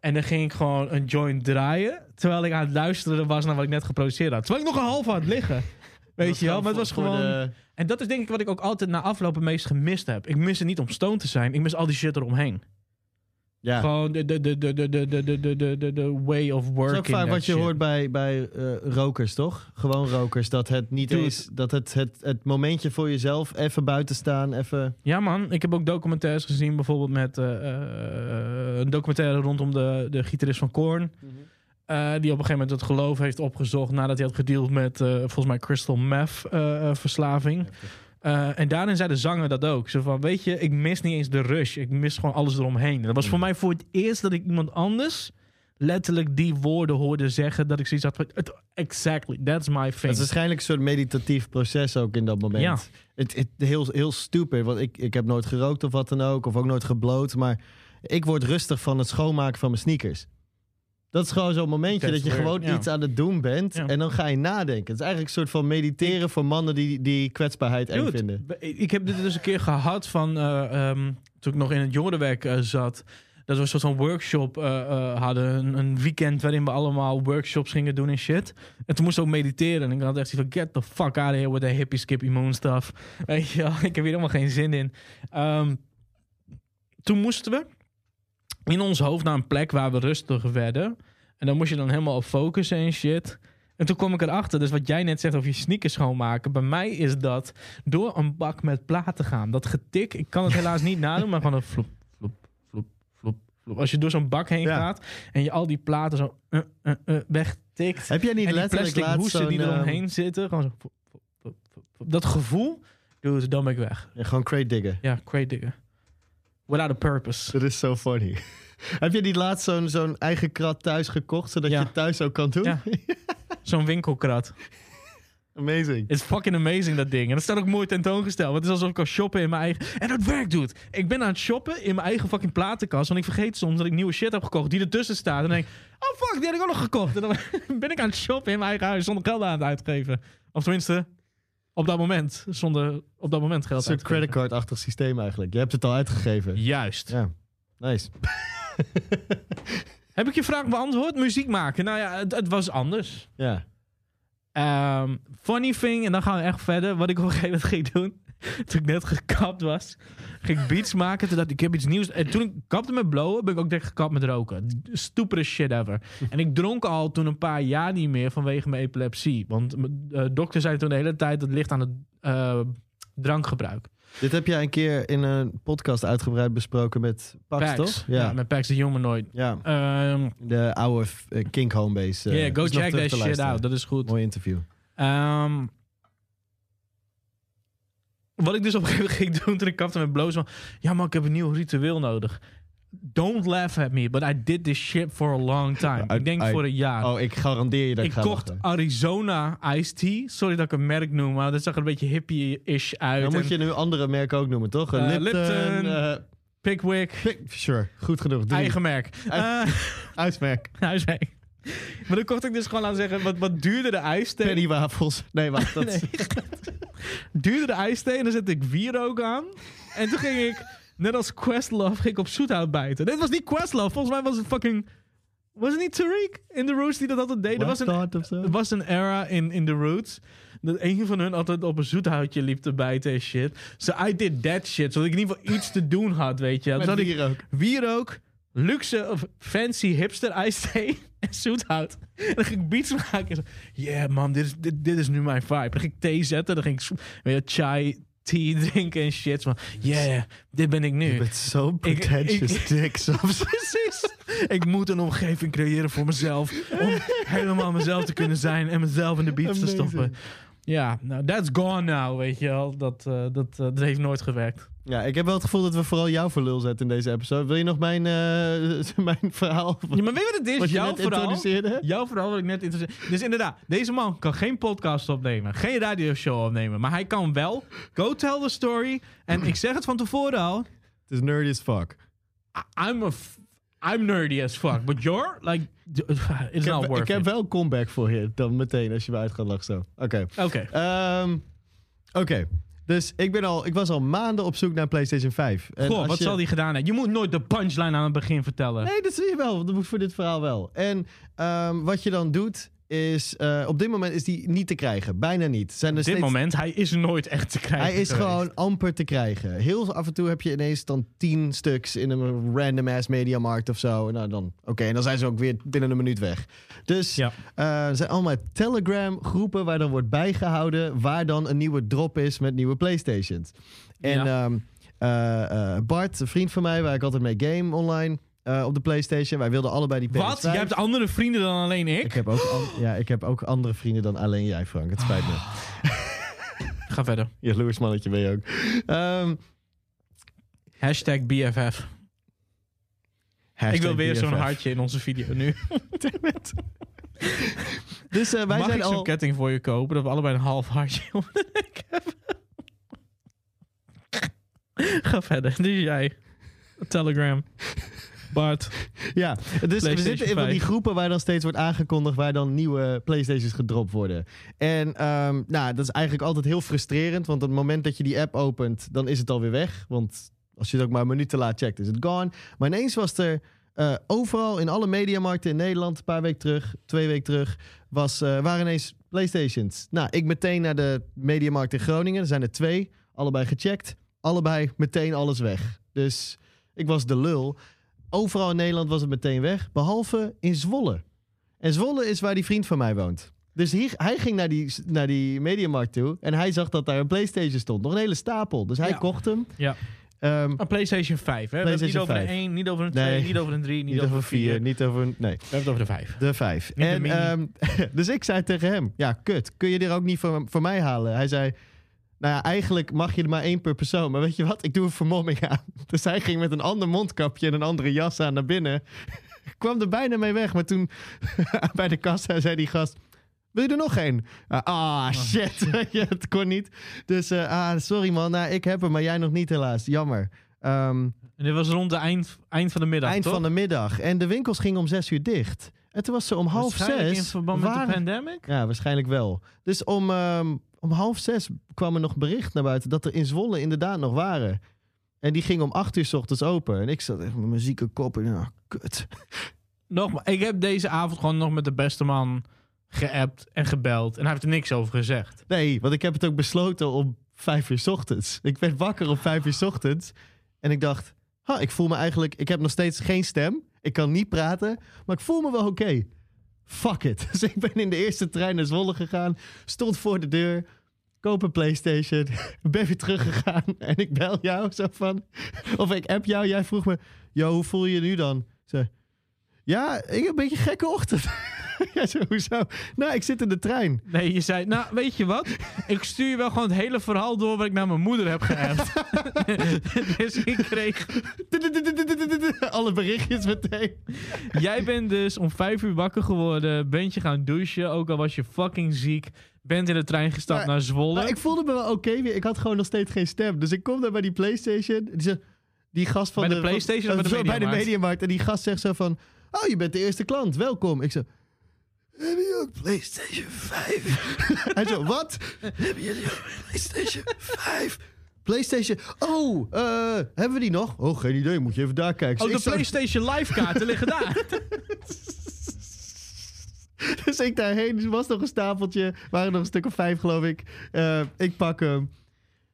En dan ging ik gewoon een joint draaien. Terwijl ik aan het luisteren was naar wat ik net geproduceerd had. Terwijl ik nog een half had liggen. Weet je wel? Maar het was gewoon... de- En dat is denk ik wat ik ook altijd na afloop het meest gemist heb. Ik mis het niet om stoned te zijn. Ik mis al die shit eromheen. Ja. Gewoon de, de, de, de, de, de, de, de, de, de, de way of Dat working. is ook vaak wat je shit. hoort bij, bij eh, rokers, toch? Gewoon rokers. Dat het niet Dude. eens... Dat het, het, het momentje voor jezelf even buiten staan, even... Ja, man. Ik heb ook documentaires gezien. Bijvoorbeeld met eh, eh, een documentaire rondom de, de gitarist van Korn. die op een gegeven moment het geloof heeft opgezocht nadat hij had gedeeld met eh, volgens mij crystal meth eh, eh, Eh, en daarin zei de zanger dat ook. Zo van, weet je, ik mis niet eens de rush. Ik mis gewoon alles eromheen. En dat was voor mij voor het eerst dat ik iemand anders letterlijk die woorden hoorde zeggen. Dat ik zoiets had van, "Het- exactly, that's my Het thing. is waarschijnlijk een soort meditatief proces ook in dat moment. Ja. Het, het, heel, heel stupid, want ik, ik heb nooit gerookt of wat dan ook. Of ook nooit gebloot. Maar ik word rustig van het schoonmaken van mijn sneakers. Dat is gewoon zo'n momentje dat je gewoon ja. iets aan het doen bent. Ja. En dan ga je nadenken. Het is eigenlijk een soort van mediteren voor mannen die, die kwetsbaarheid eng vinden. Ik heb dit dus een keer gehad van eh, ehm, toen ik nog in het jongerenwerk eh, zat. Dat we een soort van workshop eh, hadden. Een, een weekend waarin we allemaal workshops gingen doen en shit. En toen moest ook mediteren. En ik had echt zoiets van, get the fuck out of here with the hippie skippy moon stuff. Weet je ik heb hier helemaal geen zin in. Ehm, toen moesten we in ons hoofd naar een plek waar we rustig werden. En dan moest je dan helemaal op focussen en shit. En toen kwam ik erachter, dus wat jij net zegt over je sneakers schoonmaken. Bij mij is dat door een bak met platen gaan. Dat getik, ik kan het helaas niet nadoen, maar gewoon een vloep, vloep, vloep, vloep. Als je door zo'n bak heen Ja. gaat en je al die platen zo uh, uh, uh, wegtikt. Heb jij niet en die letterlijk plastic hoesten zo'n... die eromheen zitten. Gewoon zo. Dat gevoel, dude, dan ben ik weg. ja, gewoon crate diggen. Ja, crate diggen. Without a purpose. Dat is zo funny. Heb je niet laatst zo'n zo'n eigen krat thuis gekocht, zodat Ja. je het thuis ook kan doen? Ja. Zo'n winkelkrat. Amazing. Is fucking amazing, dat ding. En dat staat ook mooi tentoongesteld. Want het is alsof ik kan shoppen in mijn eigen... En dat werkt, dude. Ik ben aan het shoppen in mijn eigen fucking platenkast. Want ik vergeet soms dat ik nieuwe shit heb gekocht die ertussen staat. En dan denk ik, oh fuck, die had ik ook nog gekocht. En dan ben ik aan het shoppen in mijn eigen huis zonder geld aan het uitgeven. Of tenminste, op dat moment. Zonder op dat moment Een geld te geven. creditcard-achtig systeem eigenlijk. Je hebt het al uitgegeven. Juist. Ja, nice. Heb ik je vraag beantwoord? Muziek maken. Nou ja, het, het was anders. Ja. Ehm, funny thing, en dan gaan we echt verder. Wat ik op een gegeven moment ging doen. Toen ik net gekapt was, ging ik beats maken. Toen dacht ik, ik heb iets nieuws. En toen ik kapte met blowen, ben ik ook direct gekapt met roken. Stupide shit ever. En ik dronk al toen een paar jaar niet meer vanwege mijn epilepsie. Want eh, dokter zei toen de hele tijd dat het ligt aan het eh, drankgebruik. Dit heb jij een keer in een podcast uitgebreid besproken met Pax, Pax. toch? Ja. met Pax de Humanoid. Ja, Ehm de oude eh, Kink Homebase. yeah, go check that shit out. Dat is goed. Mooi interview. Ehm, wat ik dus op een gegeven moment ging doen toen ik kapte met bloos van... Ja, maar ik heb een nieuw ritueel nodig. Don't laugh at me, but I did this shit for a long time. I- ik denk I- voor een jaar. Oh, ik garandeer je dat ik, ga kocht lachen. Arizona Iced Tea. Sorry dat ik een merk noem, maar dat zag er een beetje hippie-ish uit. Dan moet je nu andere merken ook noemen, toch? Eh, Lipton. Lipton. eh, Pickwick, Pick- sure, goed genoeg. Drie. eigen merk. Eh, Huismerk. huismerk. Maar dan kocht ik dus gewoon, laten we zeggen, wat, wat duurde de ijsthee? Pennywafels. Nee, wacht. Dat Nee. duurde de ijsthee en dan zette ik wierook aan. En toen ging ik, net als Questlove, ging ik op zoethout bijten. Dit was niet Questlove, volgens mij was het fucking... Was het niet Tariq in The Roots die dat altijd deed? Er was een, Bastard of zo? er was een era in, in The Roots dat een van hun altijd op een zoethoutje liep te bijten en shit. So I did that shit, zodat ik in ieder geval iets te doen had, weet je. Dus Met had ik bier ook. wierook, luxe of fancy hipster ijsthee zoethout. En dan ging ik beats maken. en zo, Yeah man, dit is, dit, dit is nu mijn vibe. Dan ging ik thee zetten, dan ging ik weet je, chai, tea drinken en shit. Van, yeah, dit ben ik nu. Je bent Ik- pretentious ik- soms. Precies. Ik moet een omgeving creëren voor mezelf. Om helemaal mezelf te kunnen zijn en mezelf in de beats te stoppen. Ja, nou, that's gone now, weet je wel. Dat, eh, dat, eh, dat heeft nooit gewerkt. Ja, ik heb wel het gevoel dat we vooral jou voor lul zetten in deze episode. Wil je nog mijn, eh, mijn verhaal? Ja, maar weet je wat het is? Wat je Jouw net verhaal, jouw verhaal wat ik net introduceerde. Dus inderdaad, deze man kan geen podcast opnemen. Geen radioshow opnemen. Maar hij kan wel go tell the story. En ik zeg het van tevoren al. Het is nerdy as fuck. I- I'm a... I'm nerdy as fuck. But you're, like... It's Ik not worth ik heb wel een comeback voor je dan meteen als je me uit gaat lachen zo. Oké. Oké. Ehm, Oké. Dus ik, ben al, ik was al maanden op zoek naar een PlayStation 5. En Goh, wat je- zal die gedaan hebben? Je moet nooit de punchline aan het begin vertellen. Nee, dat zie je wel. Dat moet voor dit verhaal wel. En ehm, wat je dan doet, is... eh, op dit moment is die niet te krijgen. Bijna niet. Zijn er Op dit steeds- moment, hij is nooit echt te krijgen Hij is geweest. gewoon amper te krijgen. Heel af en toe heb je ineens dan tien stuks in een random ass mediamarkt of zo. Nou dan, oké, en dan zijn ze ook weer binnen een minuut weg. Dus Ja. eh, er zijn allemaal Telegram groepen waar dan wordt bijgehouden waar dan een nieuwe drop is met nieuwe Playstations. En Ja. ehm, eh, eh, Bart, een vriend van mij, waar ik altijd mee game online eh, op de Playstation. Wij wilden allebei die PS5. Wat? Jij hebt andere vrienden dan alleen ik? ik heb, ook an- ja, ik heb ook andere vrienden dan alleen jij, Frank. Het spijt me. Ga verder. Jaloers mannetje ben je ook. Ehm, Hashtag BFF. ik wil weer zo'n hartje in onze video nu. Dus eh, wij Mag zijn ik zo'n al... ketting voor je kopen? Dat we allebei een half hartje om de nek hebben. Ga verder. Dus jij. Telegram. Bart. Ja, dus we zitten in van die 5. groepen waar dan steeds wordt aangekondigd waar dan nieuwe Playstations gedropt worden. En ehm, nou, dat is eigenlijk altijd heel frustrerend, want op het moment dat je die app opent, dan is het alweer weg. Want als je het ook maar een minuut te laat checkt, is het gone. Maar ineens was er eh, overal in alle mediamarkten in Nederland, een paar weken terug, twee weken terug, was, eh, waren ineens Playstations. Nou, ik meteen naar de mediamarkt in Groningen. Er zijn er twee, allebei gecheckt. Allebei meteen alles weg. Dus ik was de lul. Overal in Nederland was het meteen weg, behalve in Zwolle. En Zwolle is waar die vriend van mij woont. Dus hier, hij ging naar die, naar die mediamarkt toe en hij zag dat daar een PlayStation stond. Nog een hele stapel. Dus hij Ja. kocht hem. Ja. Ehm, Een PlayStation 5. Hè? Niet over een 5. 1, niet over een 2, Nee. niet over een 3, niet, niet over een 4. vier, niet over... een- Nee, We hebben het over de 5. de vijf. Niet de en, mini. ehm, dus ik zei tegen hem, ja, kut. Kun je er ook niet voor, voor mij halen? Hij zei, nou ja, eigenlijk mag je er maar één per persoon. Maar weet je wat? Ik doe een vermomming aan. Dus hij ging met een ander mondkapje en een andere jas aan naar binnen. kwam er bijna mee weg. Maar toen bij de kassa zei die gast... Wil je er nog één? Ah, ah, shit. ja, het kon niet. Dus, eh, ah, sorry man. Nou, ik heb hem, maar jij nog niet helaas. Jammer. Ehm, En dit was rond de eind, eind van de middag, eind toch? van de middag. En de winkels gingen om zes uur dicht. En toen was ze om half zes... in verband met waren- de pandemic? ja, waarschijnlijk wel. Dus om, ehm, om half zes kwam er nog bericht naar buiten dat er in Zwolle inderdaad nog waren. En die ging om acht uur s ochtends open. En ik zat echt met mijn zieke kop en ja, kut. Nogmaals, ik heb deze avond gewoon nog met de beste man geappt en gebeld. En hij heeft er niks over gezegd. Nee, want ik heb het ook besloten om vijf uur s ochtends. Ik werd wakker om vijf uur s ochtends. En ik dacht, ha, ik voel me eigenlijk... Ik heb nog steeds geen stem. Ik kan niet praten. Maar ik voel me wel oké. Fuck it. Dus ik ben in de eerste trein naar Zwolle gegaan. Stond voor de deur. Koop een Playstation. Ben weer teruggegaan. En ik bel jou zo van... Of ik app jou. Jij vroeg me... Yo, hoe voel je je nu dan? Zei... Ja, ik heb een beetje gekke ochtend. ja, zo, hoezo? Nou, ik zit in de trein. Nee, je zei, nou, weet je wat? Ik stuur je wel gewoon het hele verhaal door wat ik naar mijn moeder heb geappt. dus ik kreeg... Alle berichtjes meteen. Jij bent dus om vijf uur wakker geworden. Bent je gaan douchen, ook al was je fucking ziek. Bent in de trein gestapt Maar- naar Zwolle. Maar ik voelde me wel oké weer. Ik had gewoon nog steeds geen stem. Dus ik kom daar bij die PlayStation. Die, zegt- die gast van Bij de PlayStation of bij de Bij de Mediamarkt? En die gast zegt zo van... Oh, je bent de eerste klant. Welkom. Ik zo... Hebben jullie ook PlayStation 5? Hij zo, wat? Hebben jullie ook PlayStation 5? PlayStation... Oh, eh, hebben we die nog? Oh, geen idee. Moet je even daar kijken. Oh, de ik PlayStation Live kaarten liggen daar. Dus ik daarheen. Er was nog een stapeltje. waren nog een stuk of vijf, geloof ik. Eh, ik pak hem.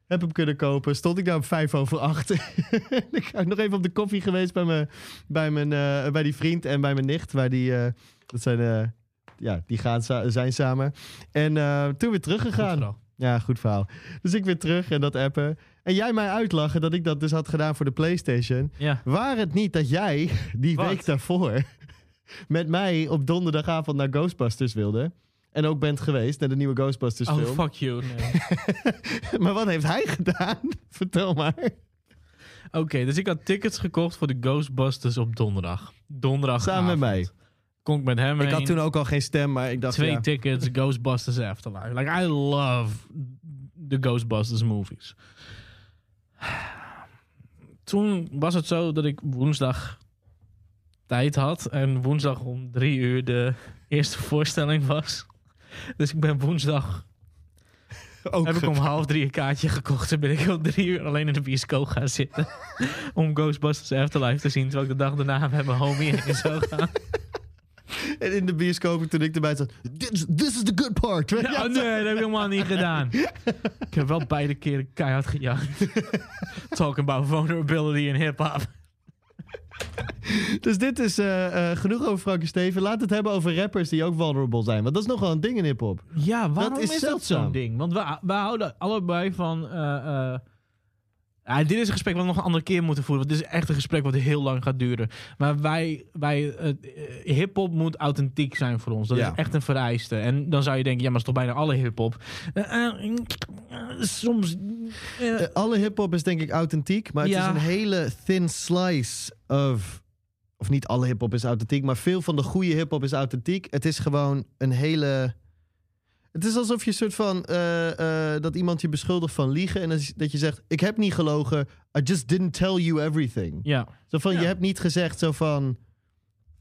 Heb hem kunnen kopen. Stond ik daar om vijf over acht. ik ben nog even op de koffie geweest bij, mijn, bij, mijn, eh, bij die vriend en bij mijn nicht. Waar die, eh, dat zijn, eh, ja, die gaan zijn samen. En eh, toen weer teruggegaan. Ja, goed verhaal. Dus ik weer terug en dat appen. En jij mij uitlachen dat ik dat dus had gedaan voor de PlayStation. Ja. Waar het niet dat jij die Wat? week daarvoor met mij op donderdagavond naar Ghostbusters wilde. En ook bent geweest naar de nieuwe Ghostbusters Oh, film. fuck you. Nee. maar wat heeft hij gedaan? Vertel maar. Oké, dus ik had tickets gekocht voor de Ghostbusters op donderdag. Donderdag. Samen met mij. Kon ik met hem Ik had toen ook al geen stem, maar ik dacht Twee ja. tickets, Ghostbusters Afterlife. Like, I love the Ghostbusters movies. Toen was het zo dat ik woensdag tijd had. En woensdag om drie uur de eerste voorstelling was. Dus ik ben woensdag... ook heb ik om half drie een kaartje gekocht. En ben ik om drie uur alleen in de bioscoop gaan zitten. om Ghostbusters Afterlife te zien. Terwijl ik de dag daarna met mijn homie heen zou gaan. En in de bioscoop toen ik erbij zat. This, this is the good part. Ja, nee, dat heb ik helemaal niet gedaan. Ik heb wel beide keren keihard gejankt. Talking about vulnerability in hip-hop. Dus dit is eh, eh, genoeg over Frank en Steven. Laat het hebben over rappers die ook vulnerable zijn. Want dat is nog wel een ding in hip-hop. Ja, waarom is is, dat zo'n ding? Want we, we houden allebei van... eh, ja, dit is een gesprek wat we nog een andere keer moeten voeren. Want dit is echt een gesprek wat heel lang gaat duren. Maar wij, wij eh, hip-hop moet authentiek zijn voor ons. Dat Ja. is echt een vereiste. En dan zou je denken, ja, maar dat is toch bijna alle hip-hop. Eh, eh, soms. alle hip-hop is denk ik authentiek. Maar het Ja. is een hele thin slice of. Of niet alle hip-hop is authentiek. Maar veel van de goede hip-hop is authentiek. Het is gewoon een hele. Het is alsof je een soort van. eh, eh, dat iemand je beschuldigt van liegen. En dat je- zegt: Ik heb niet gelogen. I just didn't tell you everything. ja. Zo van, Ja. je hebt niet gezegd zo van...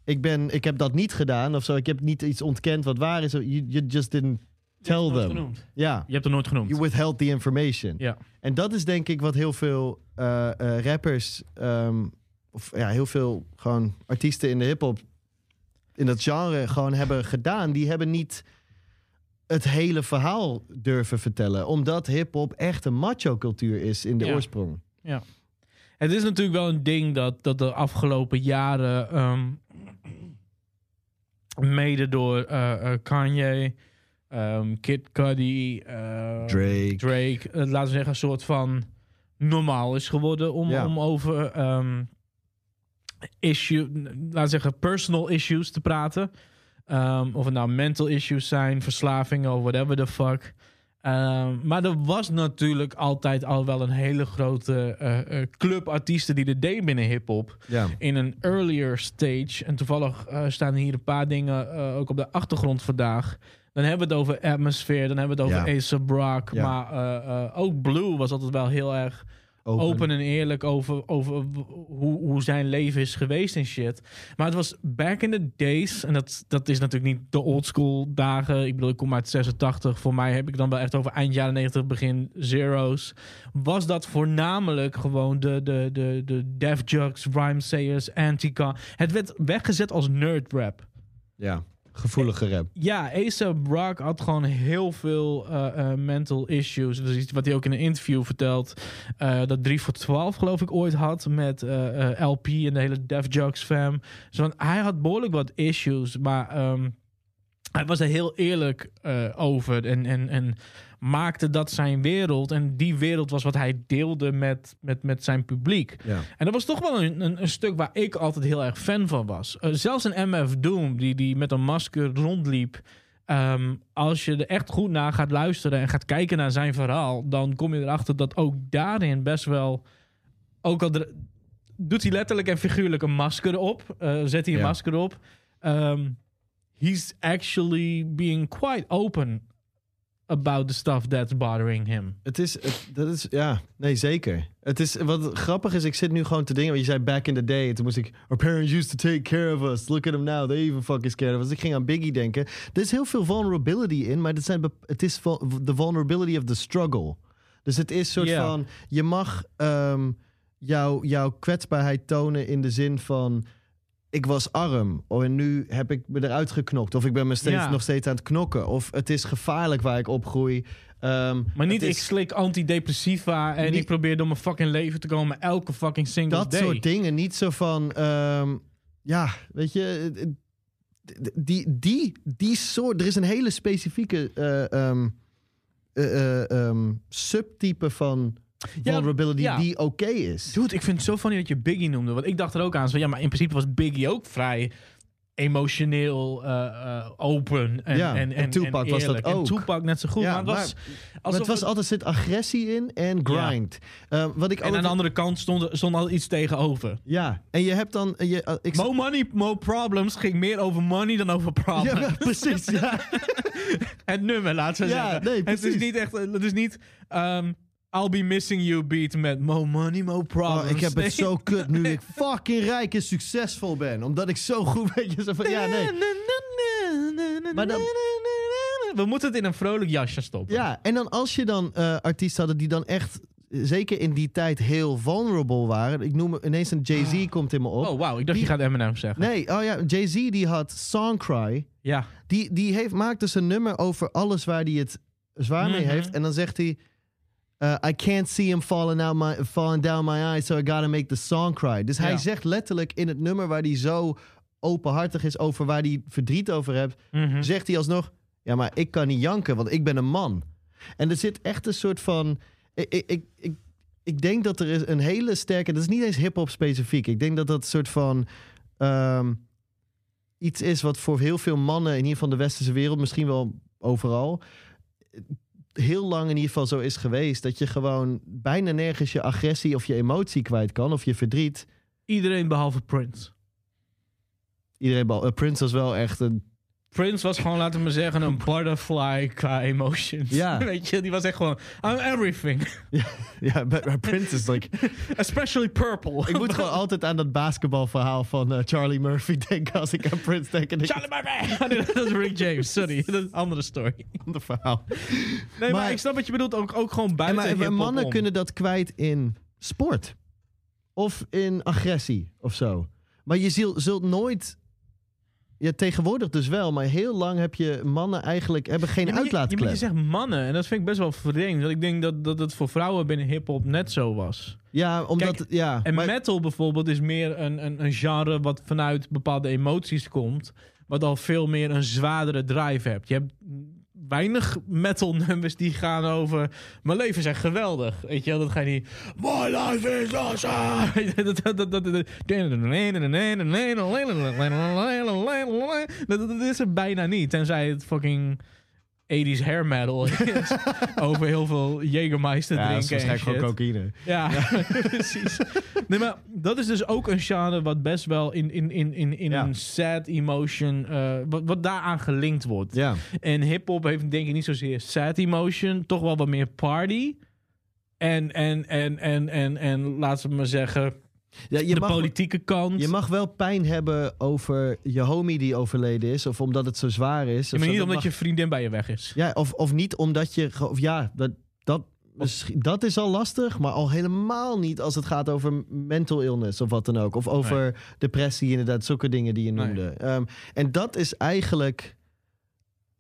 Ik, ben, ik heb dat niet gedaan of zo. Ik heb niet iets ontkend wat waar is. You, you just didn't tell Je hebt het nooit them. genoemd. Ja, Je hebt het nooit genoemd. you withheld the information. Ja. En dat is denk ik wat heel veel eh, eh, rappers... ehm, of ja, heel veel gewoon artiesten in de hiphop... in dat genre gewoon hebben gedaan. Die hebben niet het hele verhaal durven vertellen. Omdat hiphop echt een macho-cultuur is in de Ja. oorsprong. Het is natuurlijk wel een ding dat, dat de afgelopen jaren, ehm, mede door eh, Kanye, ehm, Kid Cudi, eh, Drake. Drake, eh, laten we zeggen, een soort van normaal is geworden om, Ja. om over ehm, issue, laten we zeggen, personal issues te praten. Ehm, of het nou mental issues zijn, verslavingen of whatever the fuck. Ehm, maar er was natuurlijk altijd al wel een hele grote eh, club artiesten die er deed binnen hip-hop. Ja. In een earlier stage. En toevallig eh, staan hier een paar dingen ook op de achtergrond vandaag. Dan hebben we het over Atmosphere, dan hebben we het over Ja. Ace Brock. Ja. Maar ook Blue was altijd wel heel erg open, en eerlijk over, over hoe, hoe zijn leven is geweest en shit. Maar het was back in the days. En dat, dat is natuurlijk niet de old school dagen. Ik bedoel, ik kom uit 86. Voor mij heb ik dan wel echt over eind jaren 90, begin zeros. Was dat voornamelijk gewoon de, de, de, de Def Jugs, Rhyme Sayers, Antica. Het werd weggezet als nerd rap. Ja, gevoelige rap. Ja, A$AP Rock had gewoon heel veel eh, eh, mental issues. Dat is iets wat hij ook in een interview vertelt. eh, dat 3 voor 12 geloof ik ooit had met LP en de hele Def Jux fam. Van, hij had behoorlijk wat issues, maar ehm, hij was er heel eerlijk over. En, en, en maakte dat zijn wereld. En die wereld was wat hij deelde met, met, met zijn publiek. Ja. En dat was toch wel een, een, een stuk waar ik altijd heel erg fan van was. Eh, zelfs een MF Doom, die, die met een masker rondliep. Ehm, als je er echt goed naar gaat luisteren en gaat kijken naar zijn verhaal, dan kom je erachter dat ook daarin best wel. Ook al doet hij letterlijk en figuurlijk een masker op, eh, zet hij een Ja. masker op. Ehm, he's actually being quite open about the stuff that's bothering him. Het is, het- dat is, ja, nee, zeker. Het is, wat grappig is, ik zit nu gewoon te dingen, want je zei back in the day, en toen moest ik, our parents used to take care of us, look at them now, they even fucking scared of us. Ik ging aan Biggie denken. Er is heel veel vulnerability in, maar het, zijn, het is the vulnerability of the struggle. Dus het is soort van, je mag ehm, jouw jouw kwetsbaarheid tonen in de zin van, ik was arm oh, en nu heb ik me eruit geknokt. Of ik ben me steeds, Ja. nog steeds aan het knokken. Of het is gevaarlijk waar ik opgroei. Ehm, Maar niet, ik is- antidepressiva en Niet- ik probeer door mijn fucking leven te komen elke fucking single dat day. soort dingen. Niet zo van, ehm, ja, weet je, eh, die, die, die soort. Er is een hele specifieke eh, ehm, eh, eh, subtype van vulnerability ja. die oké is. Dude, ik vind het zo funny dat je Biggie noemde. Want ik dacht er ook aan. Zo, ja, maar in principe was Biggie ook vrij emotioneel eh, eh, open. En, Ja, en, en Tupac was dat eerlijk. En ook. Tupac net zo goed. Ja, maar het was, Maar het was het- altijd zit agressie in en grind. Eh, wat ik En altijd, aan de andere kant stond, stond al iets tegenover. Ja, en je hebt dan... Je, ik, Mo money, mo problems ging meer over money dan over problems. ja, precies. Ja. Het nummer, laten we Ja, zeggen. nee, het is niet echt... Het is niet... ehm, I'll be missing you beat met mo money, mo problems. Oh, ik heb het zo kut nu ik fucking rijk en succesvol ben. Omdat ik zo goed weet je zo van... Ja, nee. Maar dan- We moeten het in een vrolijk jasje stoppen. Ja, en dan als je dan eh, artiesten hadden die dan echt... Zeker in die tijd heel vulnerable waren. Ik noem ineens een Jay-Z komt in me op. Oh, wauw. Ik dacht Die- je gaat Eminem zeggen. Nee, oh ja, Jay-Z die had Songcry. Ja. Die, die heeft, maakt dus een nummer over alles waar hij het zwaar mee Mhm. heeft. En dan zegt hij... eh, I can't see him falling, out my, falling down my eyes, so I gotta make the song cry. Dus hij Ja. zegt letterlijk in het nummer waar hij zo openhartig is over waar hij verdriet over heeft, Mhm. zegt hij alsnog: Ja, maar ik kan niet janken, want ik ben een man. En er zit echt een soort van. Ik, ik, ik, ik, denk dat er is een hele sterke. Dat is niet eens hip-hop specifiek. Ik denk dat dat een soort van. ehm, iets is wat voor heel veel mannen, in ieder geval de westerse wereld, misschien wel overal. Heel lang in ieder geval zo is geweest. Dat je gewoon bijna nergens je agressie of je emotie kwijt kan. Of je verdriet. Iedereen behalve Prince. Iedereen, bal- eh, Prince was wel echt een. Prince was gewoon, laten we maar zeggen, een butterfly qua emotions. Ja. Weet je, die was echt gewoon, I'm everything. Ja, maar- maar Prince is like. Especially purple. Ik moet gewoon altijd aan dat basketbalverhaal van eh, Charlie Murphy denken als ik aan Prince denk. En ik Charlie Murphy! Nee, dat is Rick James, sorry. Dat is een andere story. ander verhaal. Nee, maar, Maar- ik snap wat je bedoelt, ook, ook gewoon En buiten maar hiphop mannen om. kunnen dat kwijt in sport. Of in agressie of zo. Maar je zult nooit... Ja, tegenwoordig dus wel. Maar heel lang heb je mannen eigenlijk... hebben geen Ja, maar je- je, uitlaatklep. je zegt mannen, en dat vind ik best wel vreemd. Want ik denk dat, dat het voor vrouwen binnen hip-hop net zo was. ja, omdat... Kijk, ja, En maar- metal bijvoorbeeld is meer een, een, een genre wat vanuit bepaalde emoties komt. Wat al veel meer een zwaardere drive hebt. Je hebt weinig metal nummers die gaan over. Mijn leven is echt geweldig. Weet je wel, dat ga je niet. My life is awesome. Dat is er bijna niet. Tenzij het fucking 80s hair metal is. over heel veel Jägermeister ja, dat is drinken waarschijnlijk gewoon cocaïne. Ja, precies. Nee, maar dat is dus ook een genre wat best wel in, in, in, in, in Ja. een sad emotion, eh, wat, wat daaraan gelinkt wordt. Ja. En hip-hop heeft denk ik niet zozeer sad emotion, toch wel wat meer party. En, en, en, en, en, en laten we maar zeggen, ja je, de mag, politieke kant. je mag wel pijn hebben over je homie die overleden is. Of omdat het zo zwaar is. Ja, maar niet Dat omdat mag- je vriendin bij je weg is. Ja, of, of niet omdat je... Of ja, dat, dat, dat is al lastig. Maar al helemaal niet als het gaat over mental illness of wat dan ook. Of over depressie, inderdaad. Zulke dingen die je Nee. noemde. Ehm, en dat is eigenlijk...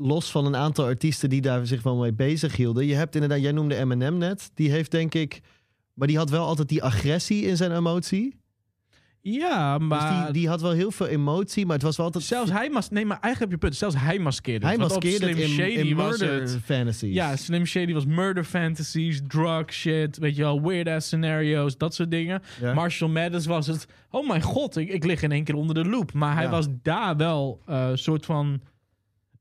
Los van een aantal artiesten die daar zich wel mee bezig hielden. Je hebt inderdaad, jij noemde Eminem net. Die heeft denk ik... Maar die had wel altijd die agressie in zijn emotie. Ja, Dus maar die, die had wel heel veel emotie. Maar het was wel altijd... zelfs hij mas Nee, maar eigenlijk heb je punt. Zelfs hij maskeerde hij maskeerde Slim in, Shady in was murder het- fantasies. Ja, Slim Shady was murder fantasies, drug shit, weet je wel, weird ass scenario's, dat soort dingen. Ja. Marshall Mathers was het, oh mijn god, ik, ik lig in één keer onder de loop. Maar hij Ja. was daar wel een soort van...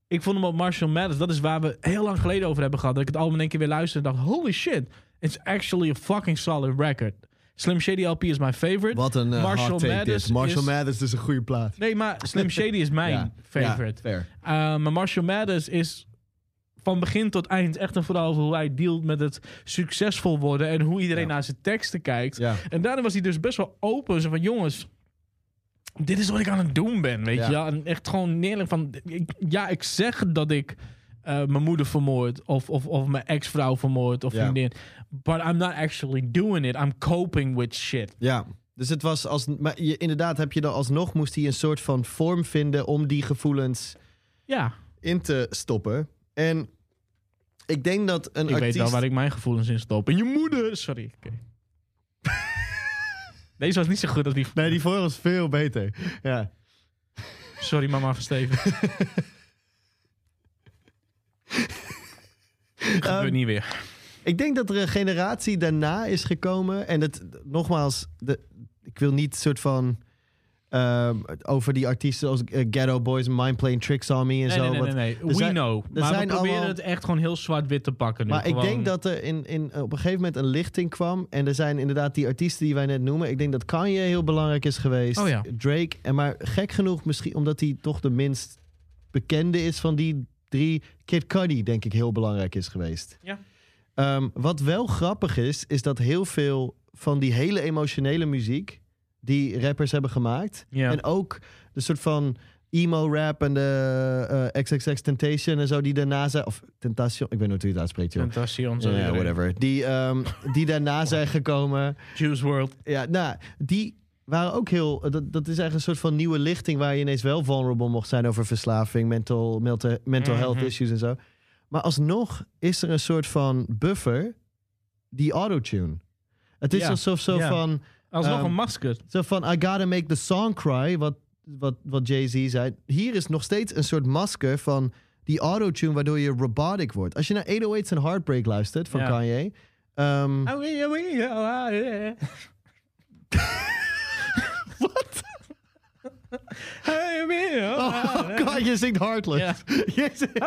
Ik vond hem op Marshall Mathers, dat is waar we heel lang geleden over hebben gehad. Dat ik het album in één keer weer luisterde en dacht, holy shit, it's actually a fucking solid record. Slim Shady LP is my favorite. Wat een eh, Marshall Mathers dit. Marshall is- Mathers is een goede plaat. Nee, maar Slim Shady is mijn Ja, favorite. Ja, fair. Uh, maar Marshall Mathers is van begin tot eind echt een verhaal over hoe hij dealt met het succesvol worden en hoe iedereen Ja. naar zijn teksten kijkt. En daarna was hij dus best wel open. Zo van jongens, dit is wat ik aan het doen ben, weet je wel. En echt gewoon neerlijk van, ik- ja, ik zeg dat ik eh, mijn moeder vermoord of, of, of mijn ex-vrouw vermoord of Ja. vriendin. But I'm not actually doing it. I'm coping with shit. Ja. Dus het was als. Maar je, inderdaad, heb je dan alsnog moest hij een soort van vorm vinden om die gevoelens Ja, in te stoppen. En ik denk dat een ik artiest. weet wel waar ik mijn gevoelens in stop. En je moeder, sorry. Deze was niet zo goed als die. Nee, die voor was veel beter. Ja. Sorry, mama van Steven. Gebeurt niet weer. Ik denk dat er een generatie daarna is gekomen. En het, nogmaals, de, ik wil niet soort van... ehm, over die artiesten als eh, Ghetto Boys Mind Playing Tricks on Me en Nee, zo. nee, nee, nee. nee. We zijn- know. Maar zijn we proberen allemaal- het echt gewoon heel zwart-wit te pakken nu. Maar ik denk dat er in, in, op een gegeven moment een lichting kwam. En er zijn inderdaad die artiesten die wij net noemen. Ik denk dat Kanye heel belangrijk is geweest. Oh ja. Drake. En maar gek genoeg, misschien omdat hij toch de minst bekende is van die drie. Kid Cudi, denk ik, heel belangrijk is geweest. Ja. Ehm, wat wel grappig is, is dat heel veel van die hele emotionele muziek. die rappers hebben gemaakt. Ja. En ook de soort van emo rap en de eh, XXX Temptation en zo die daarna zijn. Of Tentation, ik weet nooit hoe je het uitspreekt, joh. Tentacion, zo Ja, whatever. Die, ehm, die daarna zijn gekomen. Juice World. Ja, nou, die waren ook heel. Dat, dat is eigenlijk een soort van nieuwe lichting waar je ineens wel vulnerable mocht zijn over verslaving, mental, mental, mental health Mhm. issues en zo. Maar alsnog is er een soort van buffer, die autotune. Het is Ja, alsof zo ja. van, Alsnog Ehm, een masker. zo van, I gotta make the song cry, wat, wat, wat Jay-Z zei. Hier is nog steeds een soort masker van die autotune waardoor je robotic wordt. Als je naar 808's en Heartbreak luistert van Ja. Kanye. ehm, Wat? oh god, je zingt Heartless. Ja. Je zingt-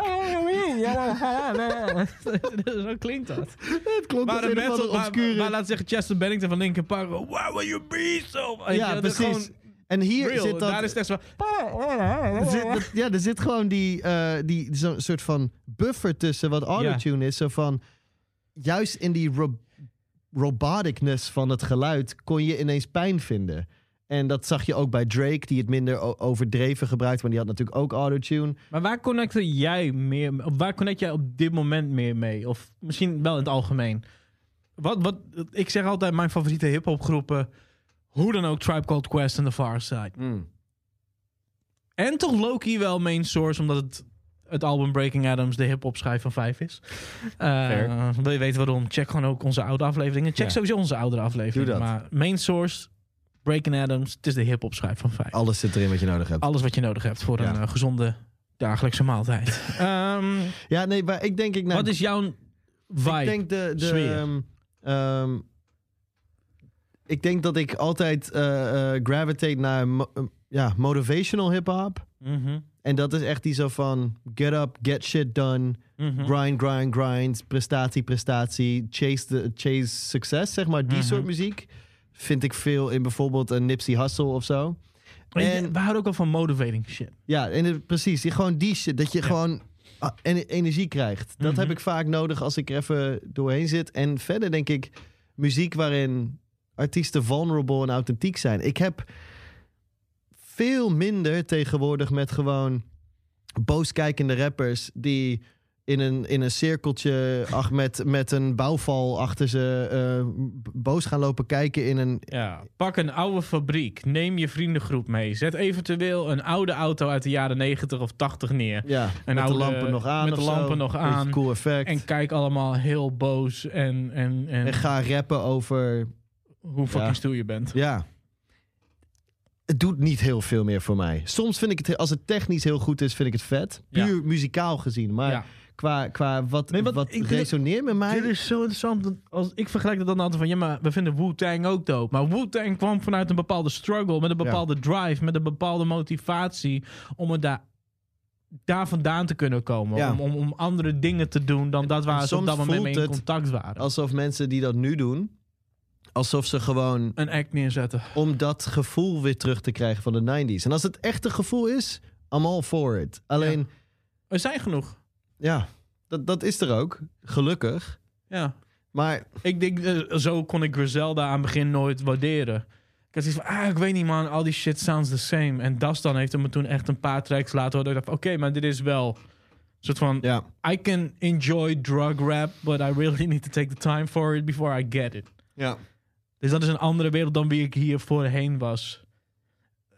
Zo klinkt dat. Het klonk Maar, de metal, maar, obscure... maar laat zeggen Chester Bennington van Linkin Park. Why will you be so? Ja, precies. En hier real. zit dat... Daar is het echt zo. zit, ja, er zit gewoon die, eh, die zo'n soort van buffer tussen wat autotune is. Zo van, juist in die ro roboticness van het geluid kon je ineens pijn vinden. En dat zag je ook bij Drake, die het minder overdreven gebruikt. Maar die had natuurlijk ook autotune. Maar waar connecte jij meer? Waar connect jij op dit moment meer mee? Of misschien wel in het algemeen. Wat, wat, ik zeg altijd mijn favoriete hip-hop groepen. Hoe dan ook, Tribe Called Quest en The Far Side. En toch Loki wel main source, omdat het, het album Breaking Adams de hip-hop schijf van vijf is. Eh, wil je weten waarom? Check gewoon ook onze oude afleveringen. Check Ja. sowieso onze oudere afleveringen. Doe dat. Maar main source, Breaking Adams, het is de hip-hop schijf van vijf. Alles zit erin wat je nodig hebt. Alles wat je nodig hebt voor een eh, gezonde dagelijkse maaltijd. Ehm, Ja, nee, maar ik denk... Ik, nou, wat is jouw vibe? Ik denk de. de sfeer? ehm, ehm, ik denk dat ik altijd eh, gravitate naar mo- ja, motivational hip-hop. Mhm, En dat is echt die zo van get up, get shit done, mhm. grind, grind, grind, prestatie, prestatie, chase, the, chase succes, zeg maar. Die Mhm. soort muziek vind ik veel in bijvoorbeeld een Nipsey Hussle of zo. En- we houden ook wel van motivating shit. Ja, en het- precies. Die, gewoon die shit. Dat je Ja. gewoon ah, en- energie krijgt. Dat Mhm. heb ik vaak nodig als ik er even doorheen zit. En verder denk ik muziek waarin artiesten vulnerable en authentiek zijn. Ik heb veel minder tegenwoordig met gewoon booskijkende rappers die in een, in een cirkeltje ach, met, met een bouwval achter ze eh, boos gaan lopen kijken in een... Ja, pak een oude fabriek. Neem je vriendengroep mee. Zet eventueel een oude auto uit de jaren 90 of 80 neer. Ja, met oude- de lampen nog aan met de zo. lampen nog aan. Cool effect. En kijk allemaal heel boos en, en, en, En ga rappen over. hoe fucking Ja. stoer je bent. Ja. Het doet niet heel veel meer voor mij. Soms vind ik het, als het technisch heel goed is, vind ik het vet. Ja. Puur muzikaal gezien. Maar Ja. Qua, qua wat, Nee, wat resoneert met mij. Dit is zo interessant. dat Als, ik vergelijk dat dan altijd van... Ja, maar we vinden Wu-Tang ook dope. Maar Wu-Tang kwam vanuit een bepaalde struggle. Met een bepaalde drive. Met een bepaalde motivatie. Om het daar, daar vandaan te kunnen komen. Ja. Om, om, om andere dingen te doen dan dat waar ze op dat moment mee in contact waren. Alsof mensen die dat nu doen, alsof ze gewoon Een act neerzetten. om dat gevoel weer terug te krijgen van de 90s. En als het echte gevoel is, I'm all for it. Alleen, Er zijn genoeg. Ja, dat, dat is er ook. Gelukkig. Ja. Maar Ik denk, eh, zo kon ik Griselda aan het begin nooit waarderen. Ik had zoiets van, ah, ik weet niet man, al die shit sounds the same. En Das dan heeft hem toen echt een paar tracks laten horen. Dat ik dacht, oké, maar dit is wel een soort van... ja, I can enjoy drug rap, but I really need to take the time for it before I get it. ja. Dus dat is een andere wereld dan wie ik hier voorheen was.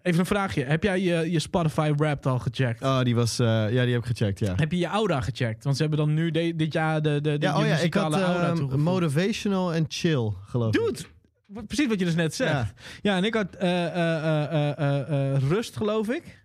Even een vraagje. Heb jij je, je Spotify Wrapped al gecheckt? Oh, die was, eh, ja, die heb ik gecheckt, ja. Heb je je Aura gecheckt? Want ze hebben dan nu de- dit jaar de, de, de Ja, oh ja, ik had Aura ehm, motivational en chill, geloof ik. Dude, precies wat je dus net zegt. Ja, Ja. en ik had eh, eh, Rust, geloof ik.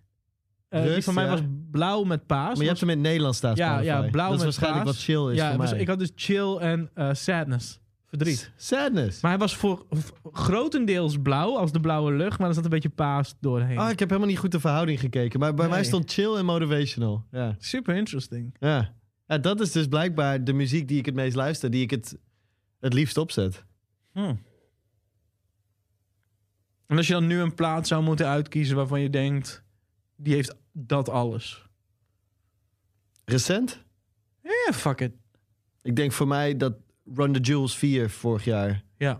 Eh, die Rust, van mij ja. was blauw met paas. Maar je hebt hem in het Nederlands staan. Ja, ja, blauw Dat is waarschijnlijk paas. wat chill is ja, voor dus mij. ik had dus chill en sadness. Verdriet. Sadness. Maar hij was voor grotendeels blauw, als de blauwe lucht, maar er zat een beetje paas doorheen. Oh, ik heb helemaal niet goed de verhouding gekeken. Maar bij Nee. mij stond chill en motivational. Ja. Super interesting. Ja. ja. Dat is dus blijkbaar de muziek die ik het meest luister. Die ik het het liefst opzet. Hm. En als je dan nu een plaat zou moeten uitkiezen waarvan je denkt, die heeft dat alles. Recent? Ja, fuck it. Ik denk voor mij dat Run the Jewels 4 vorig jaar. Ja,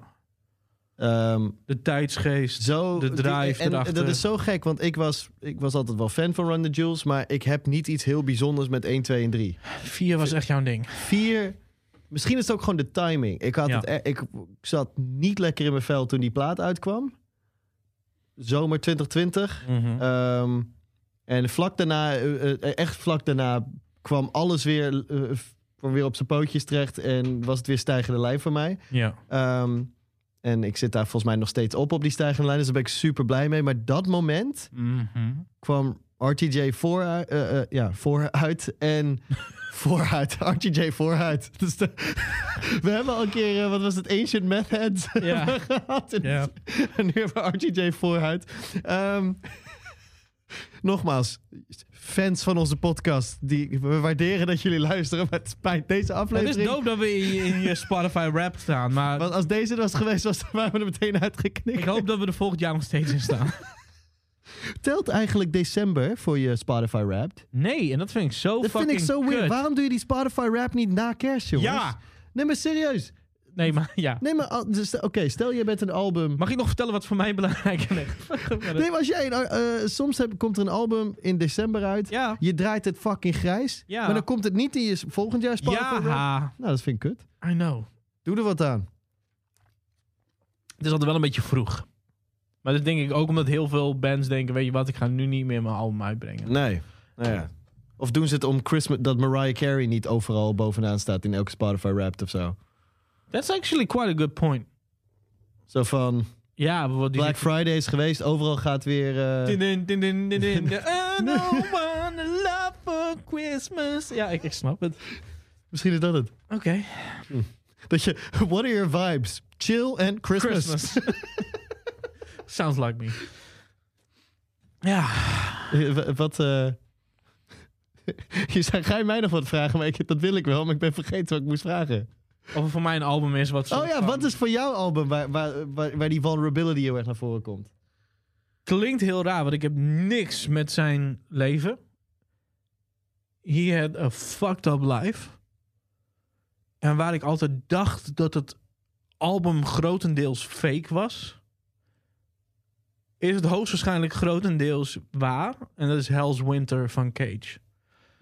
ehm, de tijdsgeest. zo, De drive en, erachter. dat is zo gek, want ik was, ik was altijd wel fan van Run the Jewels. Maar ik heb niet iets heel bijzonders met 1, 2 en 3. Vier was echt jouw ding. 4, misschien is het ook gewoon de timing. Ik, had Ja. het, e- ik, zat niet lekker in mijn vel toen die plaat uitkwam. Zomer 2020. Mhm. Ehm, en vlak daarna, eh, eh, echt vlak daarna, kwam alles weer, eh, kwam weer op zijn pootjes terecht. En was het weer stijgende lijn voor mij. ja. Ehm, en ik zit daar volgens mij nog steeds op op die stijgende lijn. Dus daar ben ik super blij mee. Maar dat moment Mhm. kwam RTJ vooruit. eh, eh, ja, vooruit. En vooruit. RTJ vooruit. Dus de- we hebben al een keer, eh, wat was het, Ancient Methods Ja. gehad. En, Ja. en nu hebben we RTJ vooruit. Ehm, nogmaals, fans van onze podcast, die, we waarderen dat jullie luisteren. Maar het spijt deze Het is aflevering. dope dat we in je, in je Spotify rap staan, maar Want als deze er was geweest, was, waren we er meteen uitgeknikt. ik hoop dat we er volgend jaar nog steeds in staan. Telt eigenlijk december voor je Spotify Wrapped? Nee, en dat vind ik zo Dat vind fucking ik zo weird. Waarom doe je die Spotify Wrap niet na kerst, jongens? Ja. Nee, maar serieus. Nee, maar ja. Nee, maar dus, oké, stel je bent een album. Mag ik nog vertellen wat voor mij belangrijk is? Nee, maar als jij eh, soms heb, komt er een album in december uit. Ja. Je draait het fucking grijs. Ja. Maar dan komt het niet in je volgend jaar Spotify. Ja, Nou, dat vind ik kut. I know. Doe er wat aan. Het is altijd wel een beetje vroeg. Maar dat denk ik ook omdat heel veel bands denken... weet je wat, ik ga nu niet meer mijn album uitbrengen. Nee. Nou ja. Of doen ze het om Christmas dat Mariah Carey niet overal bovenaan staat in elke Spotify Wrapped of zo? That's actually quite a good point. Zo van Ja, bijvoorbeeld die Black Friday is geweest, overal gaat weer. eh, Din, din, din, din, din, din. I don't wanna love for Christmas. Ja, ik, ik snap het. Misschien is dat het. Oké. Dat je, what are your vibes? Chill and Christmas. Christmas. Sounds like me. Ja. Eh, wa- Wat, eh, je zei, ga je mij nog wat vragen? Maar ik, dat wil ik wel, maar ik ben vergeten wat ik moest vragen. Of er voor mij een album is wat... Oh ja, van- wat is voor jouw album waar, waar, waar, waar die vulnerability heel erg naar voren komt? Klinkt heel raar, want ik heb niks met zijn leven. He had a fucked up life. En waar ik altijd dacht dat het album grotendeels fake was... is het hoogstwaarschijnlijk grotendeels waar. En dat is Hell's Winter van Cage.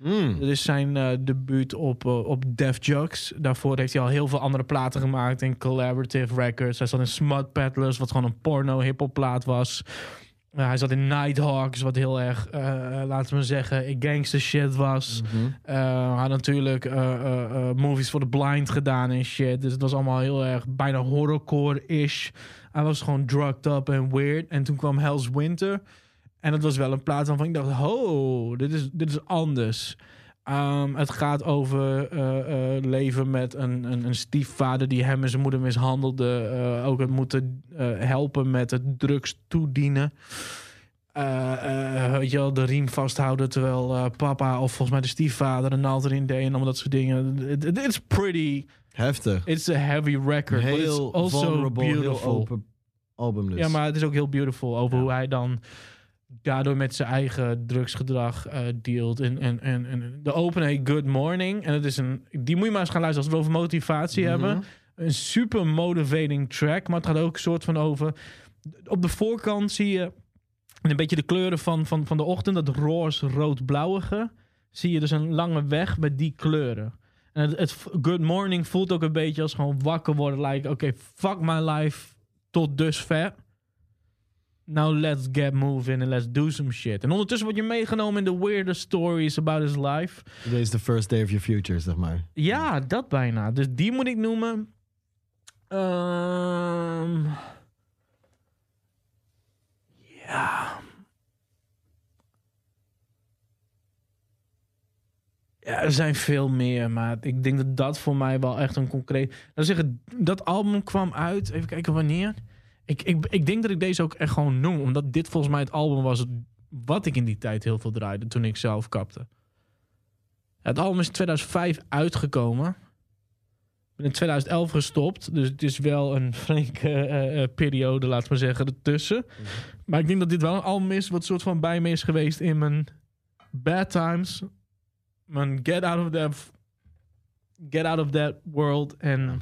Mm. Dat is zijn eh, debuut op, eh, op Def Jux. Daarvoor heeft hij al heel veel andere platen gemaakt in Collaborative Records. Hij zat in Smut Peddlers, wat gewoon een porno hip-hop plaat was. Eh, hij zat in Nighthawks, wat heel erg, laten we zeggen, gangster shit was. Mhm. Hij had natuurlijk movies voor the blind gedaan en shit. Dus het was allemaal heel erg bijna horrorcore-ish. Hij was gewoon drugged up en weird. En toen kwam Hell's Winter. En dat was wel een plaats waarvan ik dacht, oh, dit is, dit is anders. Ehm, het gaat over eh, eh, leven met een, een, een stiefvader die hem en zijn moeder mishandelde. Eh, ook het moeten helpen met het drugs toedienen. Weet je wel, de riem vasthouden terwijl papa of volgens mij de stiefvader een naald erin deed en allemaal dat soort dingen. It- it- It's pretty. Heftig. It's a heavy record, but Heel it's also vulnerable, heel beautiful. open album dus. Ja, maar het is ook heel beautiful over Ja. hoe hij dan daardoor met zijn eigen drugsgedrag eh dealt. En, en, en, en de open heet Good Morning. En het is een, die moet je maar eens gaan luisteren als we het over motivatie Mhm. hebben. Een super motivating track, maar het gaat ook een soort van over. Op de voorkant zie je een beetje de kleuren van, van, van de ochtend, dat roze, rood-blauwige. Zie je dus een lange weg met die kleuren. En het, het Good Morning voelt ook een beetje als gewoon wakker worden. Like, oké, fuck my life tot dusver. Now let's get moving and let's do some shit. En ondertussen word je meegenomen in de weirder stories about his life. Deze is the first day of your future, zeg maar. Ja, dat bijna. Dus die moet ik noemen. Ehm ja. Ja, er zijn veel meer, maar ik denk dat dat voor mij wel echt een concreet... Dan zeggen, dat album kwam uit, even kijken wanneer. Ik, ik, ik denk dat ik deze ook echt gewoon noem, omdat dit volgens mij het album was wat ik in die tijd heel veel draaide toen ik zelf kapte. Het album is in 2005 uitgekomen. Ik ben in 2011 gestopt, dus het is wel een flinke eh, eh, periode, laat maar zeggen, ertussen. Maar ik denk dat dit wel een album is wat soort van bij me is geweest in mijn bad times, mijn get out of that, get out of that world en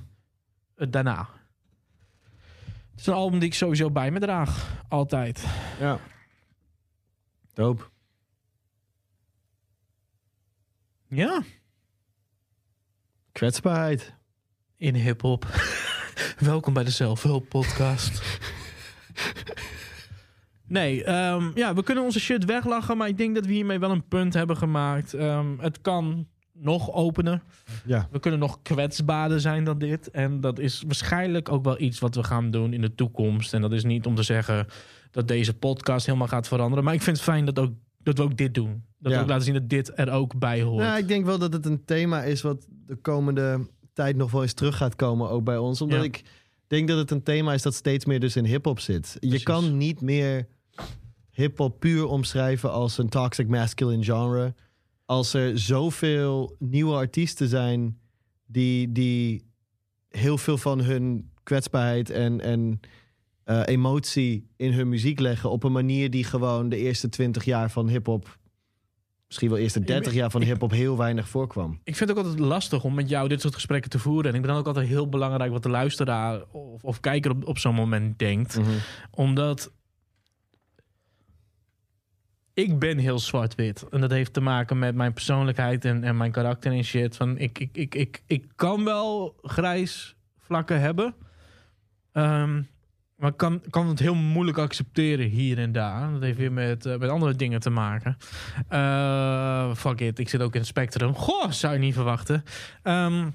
het daarna. Het is een album die ik sowieso bij me draag, altijd. Ja. Dope. Ja, Kwetsbaarheid. in hip-hop. Welkom bij de Zelfhulp Podcast. Nee, ehm, ja, we kunnen onze shit weglachen, maar ik denk dat we hiermee wel een punt hebben gemaakt. Ehm, het kan nog opener. Ja. We kunnen nog kwetsbaarder zijn dan dit. En dat is waarschijnlijk ook wel iets wat we gaan doen in de toekomst. En dat is niet om te zeggen dat deze podcast helemaal gaat veranderen. Maar ik vind het fijn dat, ook, dat we ook dit doen. Dat Ja. we ook laten zien dat dit er ook bij hoort. Nou, ik denk wel dat het een thema is wat de komende tijd nog wel eens terug gaat komen, ook bij ons. Omdat Ja. ik denk dat het een thema is dat steeds meer dus in hip-hop zit. Je kan niet meer hip-hop puur omschrijven als een toxic masculine genre. Als er zoveel nieuwe artiesten zijn die, die heel veel van hun kwetsbaarheid en, en eh, emotie in hun muziek leggen op een manier die gewoon de eerste 20 jaar van hip-hop, misschien wel eerste 30 jaar van hip-hop heel weinig voorkwam. Ik vind het ook altijd lastig om met jou dit soort gesprekken te voeren. En ik ben dan ook altijd heel belangrijk wat de luisteraar of, of kijker op, op zo'n moment denkt. Omdat ik ben heel zwart-wit. En dat heeft te maken met mijn persoonlijkheid en, en mijn karakter en shit. Van ik, ik, ik, ik, ik kan wel grijs vlakken hebben. Ehm, maar ik kan, kan het heel moeilijk accepteren hier en daar. Dat heeft weer met, eh, met andere dingen te maken. Eh, fuck it, ik zit ook in het spectrum. Goh, zou je niet verwachten. Ehm,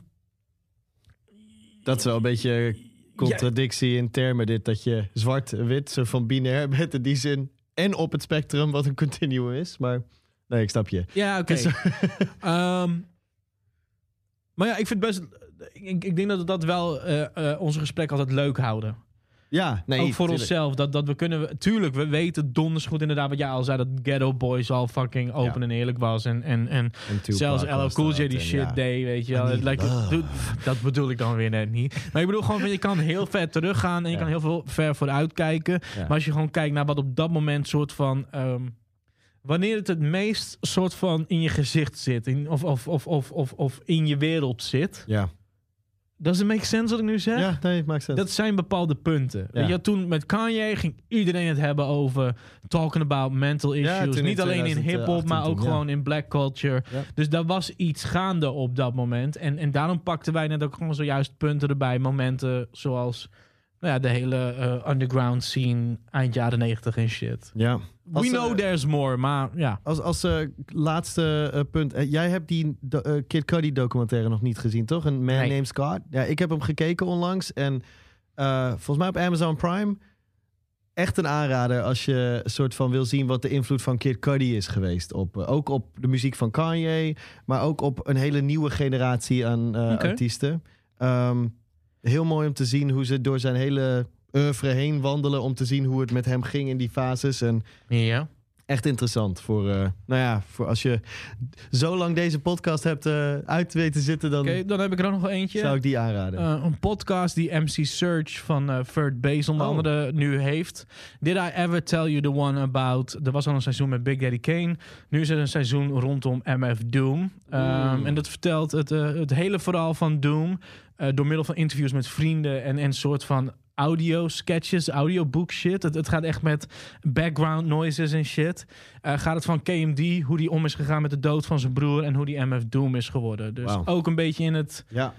Dat is wel een beetje contradictie in termen dit, dat je zwart-wit, zo van binair bent in die zin. En op het spectrum, wat een continuum is. Maar nee, ik snap je. Ja, oké. Ehm, maar ja, ik vind best. Ik, ik denk dat we dat wel eh, onze gesprek altijd leuk houden. Ja, nee. ook voor tuurlijk. onszelf. Dat, dat we kunnen. Tuurlijk, we weten donders goed inderdaad wat jij al zei. Dat Ghetto Boys al fucking open Ja. en eerlijk was. En, en, en zelfs LL Cool J die shit ja. deed, weet je wel. Het lijkt- dat bedoel ik dan weer net niet. Maar ik bedoel gewoon, je kan heel ver teruggaan. En je Ja. kan heel veel ver vooruit kijken. Maar als je gewoon kijkt naar wat op dat moment soort van... ehm, wanneer het het meest soort van in je gezicht zit. In, of, of, of, of, of, of in je wereld zit. Ja. Does it make sense wat ik nu zeg? ja, nee, maakt sens. Dat zijn bepaalde punten. Ja. Je, toen met Kanye ging iedereen het hebben over talking about mental issues. Niet alleen in hip-hop, 2018 maar ook ja. gewoon in black culture. Dus daar was iets gaande op dat moment. En, en daarom pakten wij net ook gewoon zojuist punten erbij. Momenten zoals nou ja, de hele eh, underground scene eind jaren 90 en shit. ja. Als, We know eh, there's more, maar ja. Als, als eh, laatste punt. jij hebt die Kid Cudi documentaire nog niet gezien, toch? Een Man Nee. Named Scott. Ja, ik heb hem gekeken onlangs. En volgens mij op Amazon Prime. Echt een aanrader als je soort van wil zien wat de invloed van Kid Cudi is geweest. Op, ook op de muziek van Kanye, maar ook op een hele nieuwe generatie aan artiesten. Ehm, heel mooi om te zien hoe ze door zijn hele oeuvre heen wandelen. Om te zien hoe het met hem ging in die fases. En Ja. Echt interessant voor, eh, nou ja, voor als je zo lang deze podcast hebt eh, uit weten zitten, dan Oké, dan heb ik er ook nog wel eentje. zou ik die aanraden. Eh, een podcast die MC Search van eh Third Base onder Oh. andere nu heeft. Did I ever tell you the one about... Er was al een seizoen met Big Daddy Kane. Nu is er een seizoen rondom MF Doom. Ehm, Oeh. en dat vertelt het, het hele verhaal van Doom... door middel van interviews met vrienden en een soort van audio sketches, audiobook shit. Het, het gaat echt met background noises en shit. Eh, gaat het van KMD, hoe die om is gegaan met de dood van zijn broer... en hoe die MF Doom is geworden. Dus ook een beetje in het ja,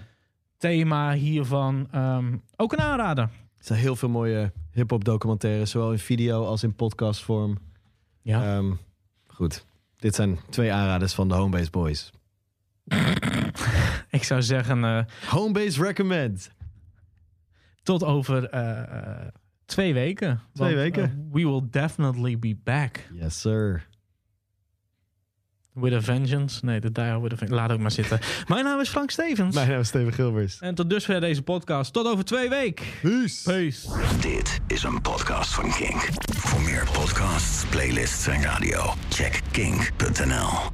thema hiervan. ehm, ook een aanrader. er zijn heel veel mooie hip-hop documentaires, zowel in video als in podcastvorm. Ja. Ehm, goed, dit zijn twee aanraders van de Homebase Boys. Ik zou zeggen, eh, Homebase Recommend. Tot over eh, eh, twee weken. Twee Want, weken. eh, we will definitely be back. Yes, sir. With a Vengeance. Nee, de Die with a Vengeance. Laat het maar zitten. Mijn naam is Frank Stevens. Mijn naam is Steven Gilbers. En tot dusver deze podcast. Tot over twee weken. Peace. Peace. Dit is een podcast van Kink. Voor meer podcasts, playlists en radio, check kink.nl.